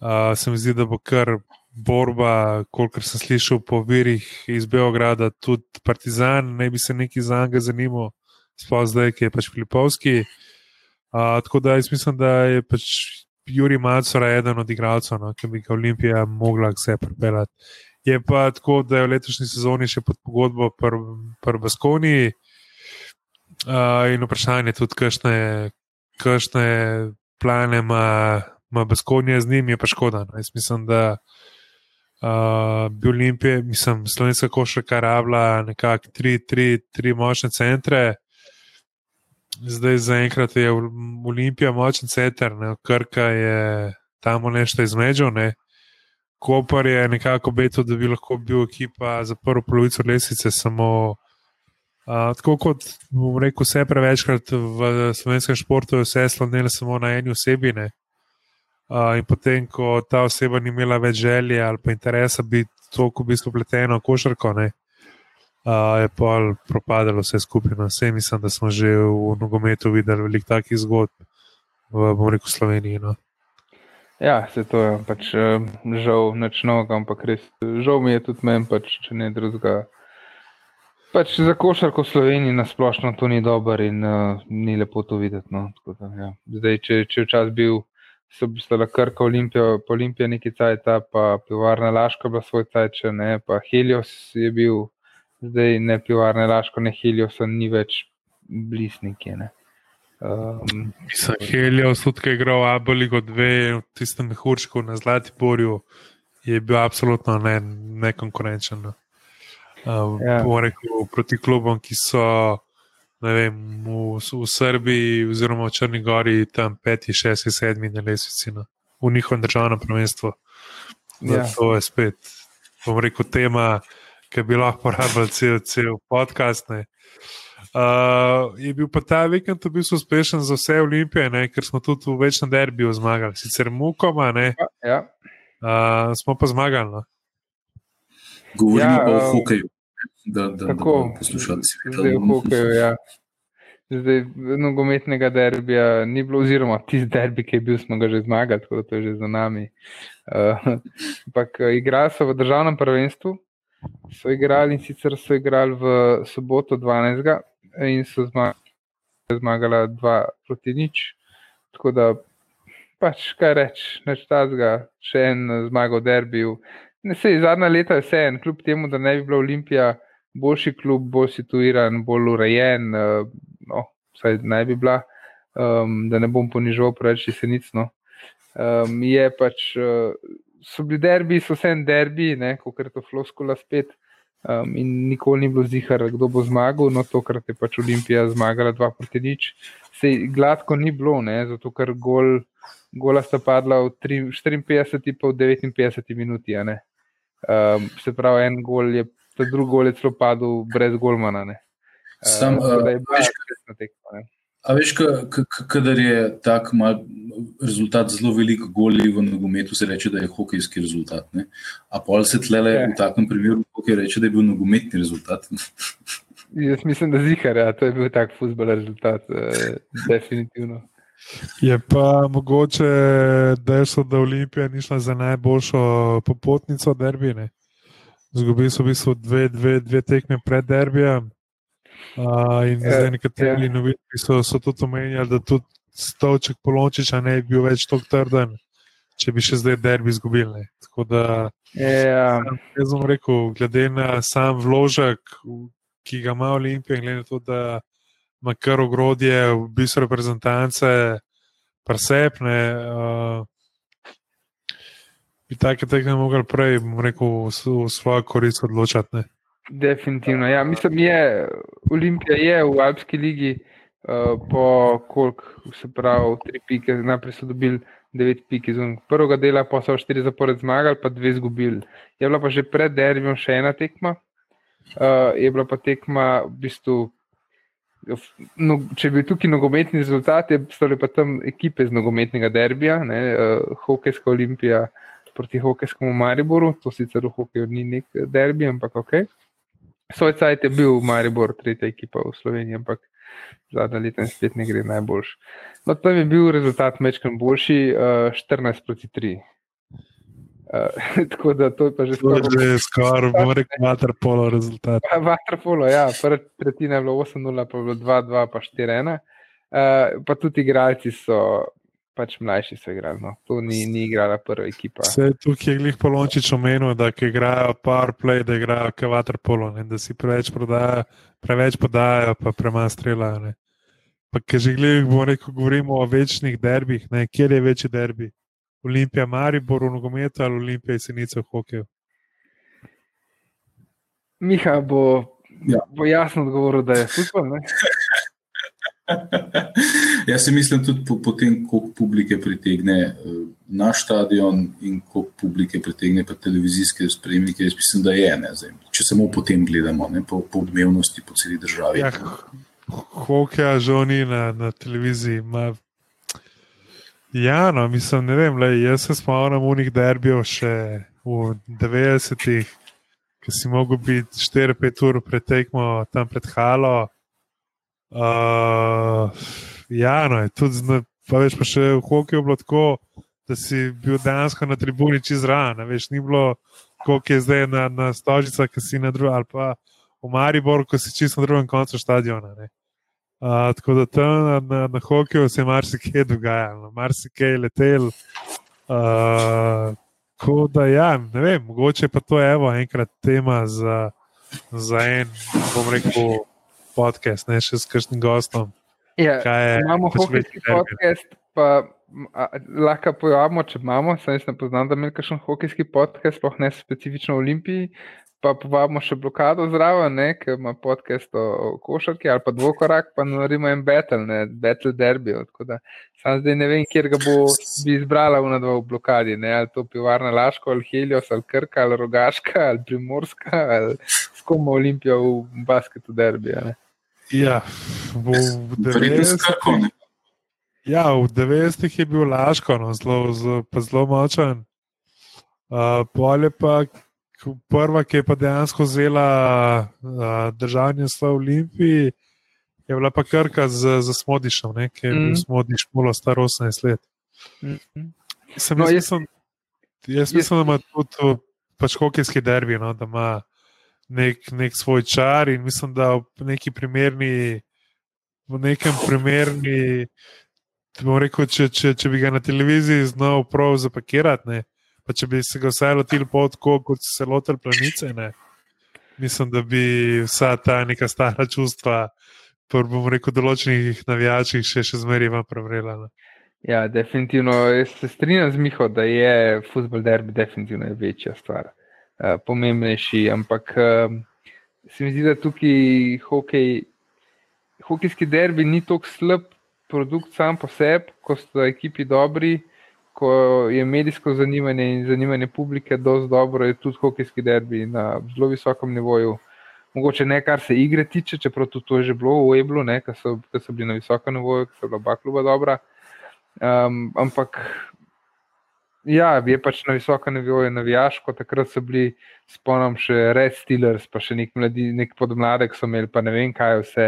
Speaker 2: Uh, se mi zdi, da bo kar borba, kolikor sem slišal po virih iz Beograda, tudi Partizan, ne bi se neki za njega zanimal, sploh zdaj, ki je pač Filipovski. Uh, tako da jaz mislim, da je pač Juri Macora eden od igralcev, no, ki bi ga Olimpija mogla vse propeljati. Je pa tako, da je v letošnji sezoni še pod pogodbo pr Baskoniji. Uh, in vprašanje tudi, kakšne plane ima, ima Baskonija z njim, je pa škoda. No. Jaz mislim, da uh, bi Olimpije, mislim, slovenska košarka rabila nekako tri, tri, tri močne centre. Zdaj, zaenkrat je Olimpija močen center, ne? Krka je tam nešto izmedžal. Ne? Kopar je nekako beto, da bi lahko bil ekipa za prvo polovico lesice, samo Uh, tako kot bom rekel, vse prevečkrat v slovenskem športu je vse slonilo samo na eni osebi. Uh, in potem, ko ta oseba ni imela več želje ali pa interesa biti tako v bistvu pleteno košarko, ne, uh, je pa propadalo vse skupaj. Vse mislim, da smo že v nogometu videli veliko takih zgodb v, bom rekel, Sloveniji. No.
Speaker 1: Ja, se to je pač žal nočno, ampak res žal mi je tudi meni, pač, če ne drugega. Pač za košarko v Sloveniji nasplošno to ni dobro in uh, ni lepo to videti. No. Da, ja. Zdaj, če, če včasih bil, so bile Krka, Olimpija, Olimpija neki cajt, pa pivarna Laško bila svoj cajt, ne, pa Helios je bil, zdaj ne pivarna Laško, ne Helios, ni več blisniki.
Speaker 2: Um, Helios, tudi ki je igral Aboligo 2 v tistem mehurčku na Zlatiborju, je bil absolutno nekonkurenčen. Ne, ne Uh, ja. rekel, proti klubom, ki so vem, v, v Srbiji oziroma v Črni Gori, tam 5, 6, 7 na lesvici, no. v njihovem državnem prvenstvu. Ja. To je spet, bom rekel, tema, ki bi lahko porabili cel, cel podcast. Uh, je bil pa ta vikend v bistvu uspešen za vse olimpije, ne, ker smo tudi v večnem derbiju zmagali, sicer mukoma,
Speaker 1: ja, ja.
Speaker 2: uh, smo pa zmagali. No.
Speaker 3: Govorimo ja, o hokeju. Da, da, tako, da poslušalci
Speaker 1: vidijo. Ja. Zdaj, nogometnega derbija ni bilo, oziroma tisti derbi, ki je bil, smo ga že zmagali, tako da to je že za nami. Uh, ampak igrali so v državnem prvenstvu, so igrali in sicer so igrali v soboto 12. in so zmagali 2 proti nič. Tako da, pač kaj reči, neč tazga, še en zmago v derbiju. Ne, sej, zadnja leta je vse en, kljub temu, da ne bi bila Olimpija boljši klub, bolj situiran, bolj urejen, uh, no, vsaj naj bi bila, um, da ne bom ponižal preveč jesenicno. Um, je pač, uh, so bili derbi, so vse en derbi, kot je to floskula spet. Um, in nikoli ni bilo zihar, kdo bo zmagal, no tokrat je pač Olimpija zmagala 2 proti nič. Sej gladko ni bilo, ne, zato ker gol, gola sta padla v 3, 54, pa v 59 minuti. Um, se pravi, en gol je, ta drugi gol je celo padel brez golmana.
Speaker 3: Sam, uh, a veš, kadar je tak mal rezultat zelo velik goli v nogometu, se reče, da je hokejski rezultat. Ne? A pol se tlele je. v takem primeru, hokej reče, da je bil nogometni rezultat.
Speaker 1: Jaz mislim, da zihar, ja, to je bil tak futbol rezultat, uh, definitivno.
Speaker 2: Je pa mogoče dejstvo, da Olimpija ni šla za najboljšo popotnico derbine. Zgubili so v bistvu dve, dve, dve tekme pred derbijem. Uh, in ja, zdaj nekateri ja. novinari so, so tudi omenjali, da tudi stolček polončiča ne bi bil več tako trden, če bi še zdaj derbi izgubili. Tako da,
Speaker 1: ja.
Speaker 2: jaz bom rekel, glede na sam vložek, ki ga ima Olimpija, glede na to, da ima kar ogrodje, v bistvu reprezentance, presepne. Uh, bi take tekme mogli prej, bom rekel, v svojo korist odločati. Ne?
Speaker 1: Definitivno. Ja, mislim, je Olimpija je v Alpski ligi, uh, po koliko se pravi, tri pike, najprej so dobili. 9 pik iz prvega dela, pa so 4 zapored zmagali, pa 2 izgubili. Je bila pa že pred derbijo še ena tekma, uh, je bila pa tekma v bistvu No, če bi tukaj nogometni rezultati, so pa tam ekipe z nogometnega derbija, ne, uh, Hokejska olimpija proti Hokejskemu Mariboru, to sicer v hokeju ni nek derbi, ampak ok. Svoj cajt je bil Maribor, tretja ekipa v Sloveniji, ampak zadnja leta spet ne gre najboljš. No, tam je bil rezultat mečkam boljši, uh, 14 proti 3. Uh, tako da to je pa že
Speaker 2: skoraj. To je skoraj, bomo rekli, vaterpolo rezultat.
Speaker 1: Vaterpolo, ja, prva tretjina je bila 8-0, pa je bilo 2-2, pa 4-1. Uh, pa tudi igralci so, pač mlajši so igrali, no. to ni, ni igrala prva ekipa.
Speaker 2: Vse tukaj je glih polončič omenil, da igrajo power play, da igrajo ke vaterpolo, da si preveč prodajo, preveč podajo, pa premanj streljajo. Pa ker že glih, bomo rekel, govorimo o večnih derbih, ne, kjer je večji derbi. Olimpija, Maribor, nogomet ali Olimpija, Senica, hokej.
Speaker 1: Miha bo, ja. bo jasno odgovoril, da je futbol.
Speaker 3: Jaz si mislim tudi po, po tem, koliko publike pritegne uh, naš stadion in koliko publike pritegne televizijske spremnike. Jaz mislim, da je ena. Če samo po tem gledamo, ne, po, po odmevnosti po celi državi.
Speaker 2: Ja, Hokeja žoni na, na televiziji. Ma... Ja, no, mislim, ne vem, le, jaz se spomnim unih derbijo še v 90-ih, ki si mogel biti 4-5 ur pretekmo tam pred Halo. Uh, ja, no, tudi zna, pa veš, pa še v hokeju bilo tako, da si bil dejansko na tribuni čez ran, veš, ni bilo, koliko je zdaj na, na stožicah, ki si na drugem, ali pa v Mariboru, ko si čisto na drugem koncu stadiona. Ne. Uh, tako da tam na, na, na hokeju se je marsikaj dogajalo, marsikaj je letel. Uh, tako da, ja, ne vem, mogoče pa to je evo, enkrat tema za, za en, bom rekel podcast, ne še s kakšnim gostom.
Speaker 1: Ja, imamo pač hokejski podcast, pa a, lahko pojavimo, če imamo. Sam ne poznam, da imamo kakšen hokejski podcast, sploh ne specifično v Olimpiji. Pa povabimo še blokado zraven, ki ima podcast o, o košarki, ali pa dvokorak, pa naredimo en battle, ne, battle derby. Sam zdaj ne vem, kjer ga bo bi izbrala v dva v blokadi, ne, ali to pivarna Laško, ali Helios, ali Krka, ali Rogaška, ali Primorska, ali s kom Olimpijo v basketu derby. Ne.
Speaker 2: Ja, v 90-ih ja, je bil Laško, no, zelo, zelo, močen. Uh, Polje pa prva, ki je pa dejansko vzela uh, držanje slov v Olimpiji, je bila pa krka z, z Smodišem, ne, ki je bil mm. Smodiš polo star 18 let. Mm -hmm. Sem, no, jaz, jaz, jaz mislim, da ima tudi pač hokejski derbi, no, da ima nek, nek svoj čar in mislim, da v neki primerni, v nekem primerni, rekel, če, če, če bi ga na televiziji znal prav zapakirati, ne, pa če bi se ga vsaj lotili pot, kot se lotil planice, ne, mislim, da bi vsa ta neka stara čustva, pa bom rekel, določenih navijačih še, še zmeraj vam prevrela. Ne.
Speaker 1: Ja, definitivno. Jaz se strinjam z Miho, da je futbol derbi definitivno večja stvar. Eh, pomembnejši. Ampak uh, se mi zdi, da tukaj hokej, hokejski derbi ni tako slab produkt sam po sebi, ko so ekipi dobri, ko je medijsko zanimanje in zanimanje publike dosti dobro, je tudi hokejski derbi na zelo visokem nivoju. Mogoče ne, kar se igre tiče, čeprav tudi to je že bilo v Eblu, ker so, so bili na visokem nivoju, ker so bila oba kluba dobra. Um, ampak Ja, je pač na visokem nivoju navijaško. Takrat so bili, spomnim, še Red Steelers, pa še nek, mladi, nek podmladek so imeli, pa ne vem kaj vse,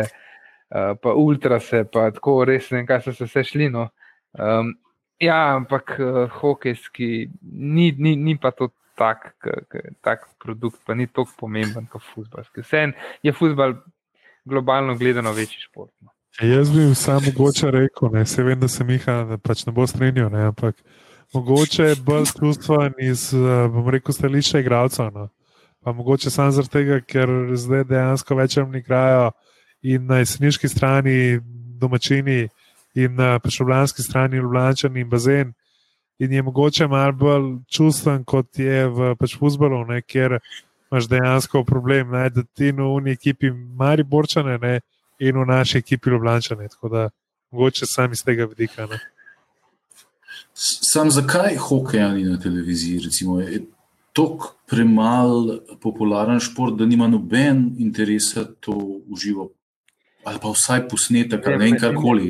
Speaker 1: uh, pa ultrase, pa tako res ne vem, kaj so se vse šli. No. Um, ja, ampak uh, hokejski ni, ni, ni pa to tak, k, k, tak produkt, pa ni tako pomemben kot futbalski. Vseeno je futbal globalno gledano večji šport. No.
Speaker 2: Jaz bi samo mogoče rekel, ne, vem, da se Miha pač ne bo strinjal, ampak mogoče bolj čustven iz, eh, bom rekel, stališča igralcev. No. Pa mogoče samo zaradi tega, ker zdaj dejansko večer ne igrajo in na jeseniški strani domačini in na pešoblanski strani Ljubljani in bazen. In je mogoče malo bolj čustven, kot je v pač futbalu, kjer imaš dejansko problem, ne, da ti v uni ekipi mari borčane ne, in v naši ekipi Ljubljani. Tako da mogoče sam iz tega vidika. Ne.
Speaker 3: Sam zakaj hokeja ni na televiziji? Recimo, je to premalo popularen šport, da nima noben interesa to uživo, ali pa vsaj posnetek, ali ne karkoli.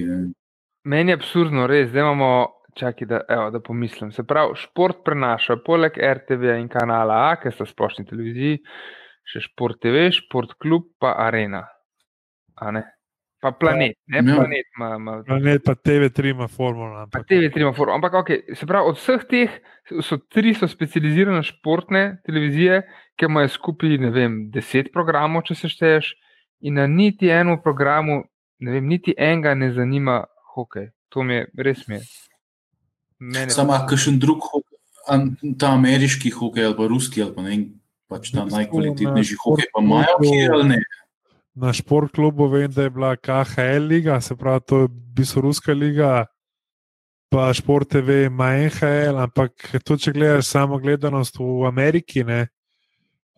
Speaker 1: Meni je absurdno, res, da imamo. Čakaj, da, evo, da pomislim. Se pravi, šport prenaša poleg RTV in kanala A, ki so splošni televiziji, še šport TV, šport klub, pa arena. Pa planet, ne ja. planet. Ma, ma,
Speaker 2: planet, pa TV3 ima formula.
Speaker 1: Ampak. TV3 ima formula. Ampak, okay, se pravi, od vseh teh so tri so specializirane športne televizije, ki imajo skupaj, ne vem, deset programov, če se šteješ, in na niti enem programu, ne vem, niti enega ne zanima hokej. To mi je res mi.
Speaker 3: Samo, kakšen drug hokej, ta ameriški hokej ali pa ruski ali pa ne, pač ta najkvalitetnejši hokej, pa imajo kje ali ne
Speaker 2: na šport klubu vem, da je bila KHL liga, se pravi, to je bisoruska liga, pa šport TV ima NHL, ampak to, če gledaš samo gledanost v Ameriki, ne,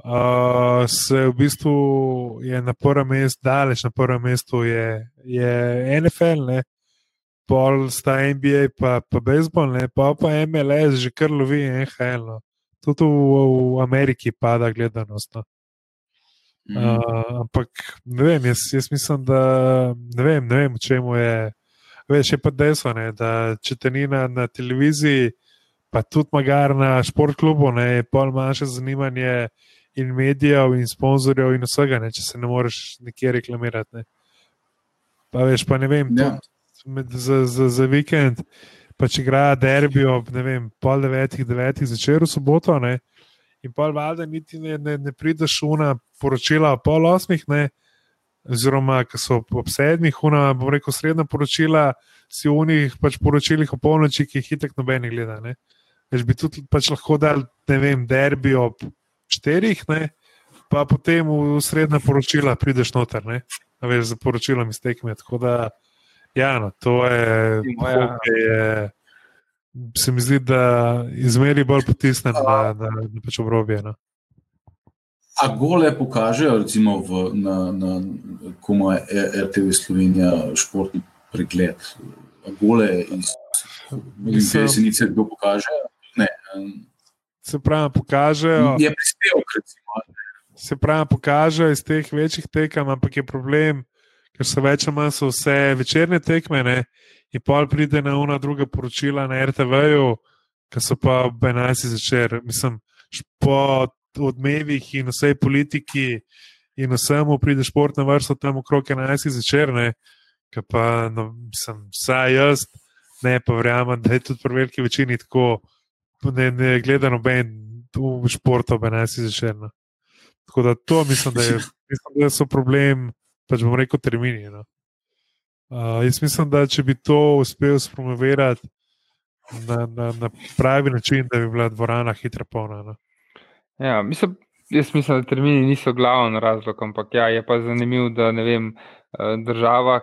Speaker 2: uh, se v bistvu je na prvem mestu, daleč na prvem mestu je, je NFL, ne? pol sta NBA, pa, pa baseball, ne? pa pa MLS, že kar lovi NHL. No? Tudi v, v Ameriki pada gledanost. No?
Speaker 3: Mhm.
Speaker 2: Uh, ampak ne vem, jaz, jaz mislim, da ne vem, ne vem, čemu je. Veš, je pa dejstvo, ne, da če te ni na, na televiziji, pa tudi magar na športklubu, ne, je pol manjše zanimanje in medijev, in sponzorjev, in vsega, ne, če se ne moreš nikjer reklamirati. Ne. Pa veš, pa ne vem,
Speaker 3: Ja.
Speaker 2: med, za, za, za vikend, pa če igra derbi ob ne vem, pol devetih, devetih zvečer v soboto, ne, in pol valjda niti ne, ne, ne prideš una poročila pol osmih, ne, oziroma ki so ob- sedmih, una, bom rekel, srednja poročila, si v unih pač poročilih o polnoči, ki jih hitek noben gleda. Ne. Veš, bi tudi pač lahko dal, ne vem, derbi ob štirih, ne, pa potem v srednja poročila prideš noter, ne, veš, za poročilom iz tekme. Tako da, ja, no, to je,
Speaker 1: Ja.
Speaker 2: hokej je, se mi zdi, da izmeri bolj potisnem na, na, na pač obrobje. No.
Speaker 3: A gole pokažejo, recimo, v, na, na komu je RTV Slovenija športni pregled. A gole iz Senice kdo pokaže? Ne.
Speaker 2: Se pravi, pokažejo.
Speaker 3: Je prispevek, recimo.
Speaker 2: se pravi, pokažejo iz teh večjih tekem, ampak je problem, ker so več ali manj vse večerne tekme, ne? In pol pride na una druga poročila na RTV-ju, ki so pa ob 11. začer. Mislim, po odmevih in vsej politiki in vsemu pride športna vrsta tam okrog 11. začer, ne? Ki pa, no, mislim, vsaj jaz, ne pa verjamem, da je tudi pri veliki večini tako, ne, ne gleda noben v športu ob 11. začer. No. Tako da to mislim, da, je, mislim, da so problem, pač bom rekel, termini. No. Uh, jaz mislim, da če bi to uspel spromovirati na, na, na pravi način, da bi bila dvorana hitro polna. No.
Speaker 1: Ja, mislim, jaz mislim, da termini niso glavni razlog, ampak ja, je pa zanimivo, da ne vem, eh, država,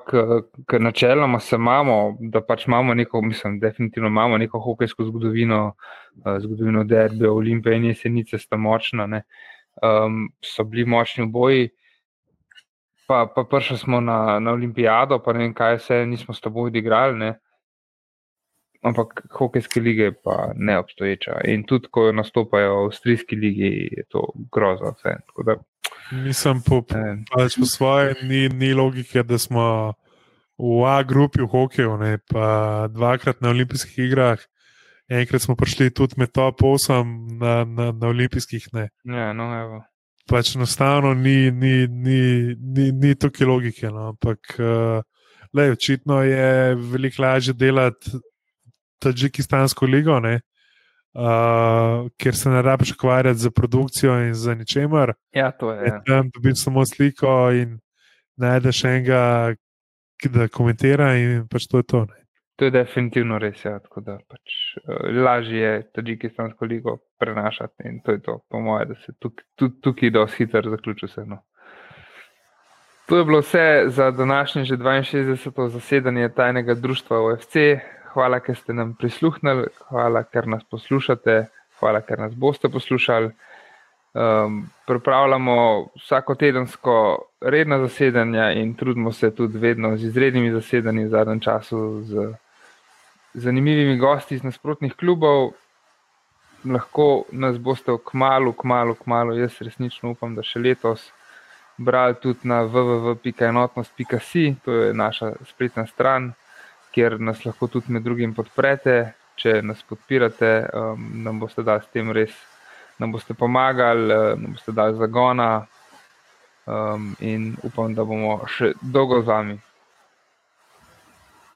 Speaker 1: ki načeloma se imamo, da pač imamo neko, mislim, definitivno imamo neko hokejsko zgodovino, eh, zgodovino derbe, Olimpije in jesenice sta močna, um, so bili močni v boji. Pa, pa prišli smo na, na olimpijado, pa ne vem, kaj vse nismo s tabo odigrali. Ne. Ampak hokejske lige pa ne obstoječa. In tudi, ko nastopajo v avstrijski ligi, je to grozno. Da,
Speaker 2: Mislim, po,
Speaker 1: eh,
Speaker 2: pač po svoje ni, ni logike, da smo v A grupi v hokeju, ne, pa dvakrat na olimpijskih igrah. Enkrat smo prišli tudi med top 8 na, na, na olimpijskih. Ne.
Speaker 1: ja, no, evo.
Speaker 2: Pač enostavno ni, ni, ni, ni, ni tukaj logike. No. Ampak, uh, lej, očitno je veliko lažje delati Tadžikistansko ligo, ne, uh, ker se ne rabiš ukvarjati z produkcijo in za ničemer.
Speaker 1: ja, to je.
Speaker 2: Je tam dobiš samo sliko in najdeš enega, ki da komentira, in pač to je to. Ne.
Speaker 1: To je definitivno res. Ja, tako da pač, uh, lažje je Tadžikistansko ligo prenašati in to je to, po mojem, da se tukaj, tudi tukaj dosti hitro zaključi vse. No. To je bilo vse za današnje že 62. zasedanje tajnega društva OFC. Hvala, ker ste nam prisluhnili, hvala, ker nas poslušate, hvala, ker nas boste poslušali. Um, pripravljamo vsako tedensko redna zasedanja in trudimo se tudi vedno z izrednimi zasedanji v zadnjem času, z zanimivimi gosti iz nasprotnih klubov. Lahko nas boste kmalo, kmalo, kmalo, jaz resnično upam, da še letos brali tudi na www.enotnost.si, to je naša spletna stran, kjer nas lahko tudi med drugim podprete. Če nas podpirate, um, nam boste dali s tem res, nam boste pomagali, uh, nam boste dali zagona um, in upam, da bomo še dolgo z vami.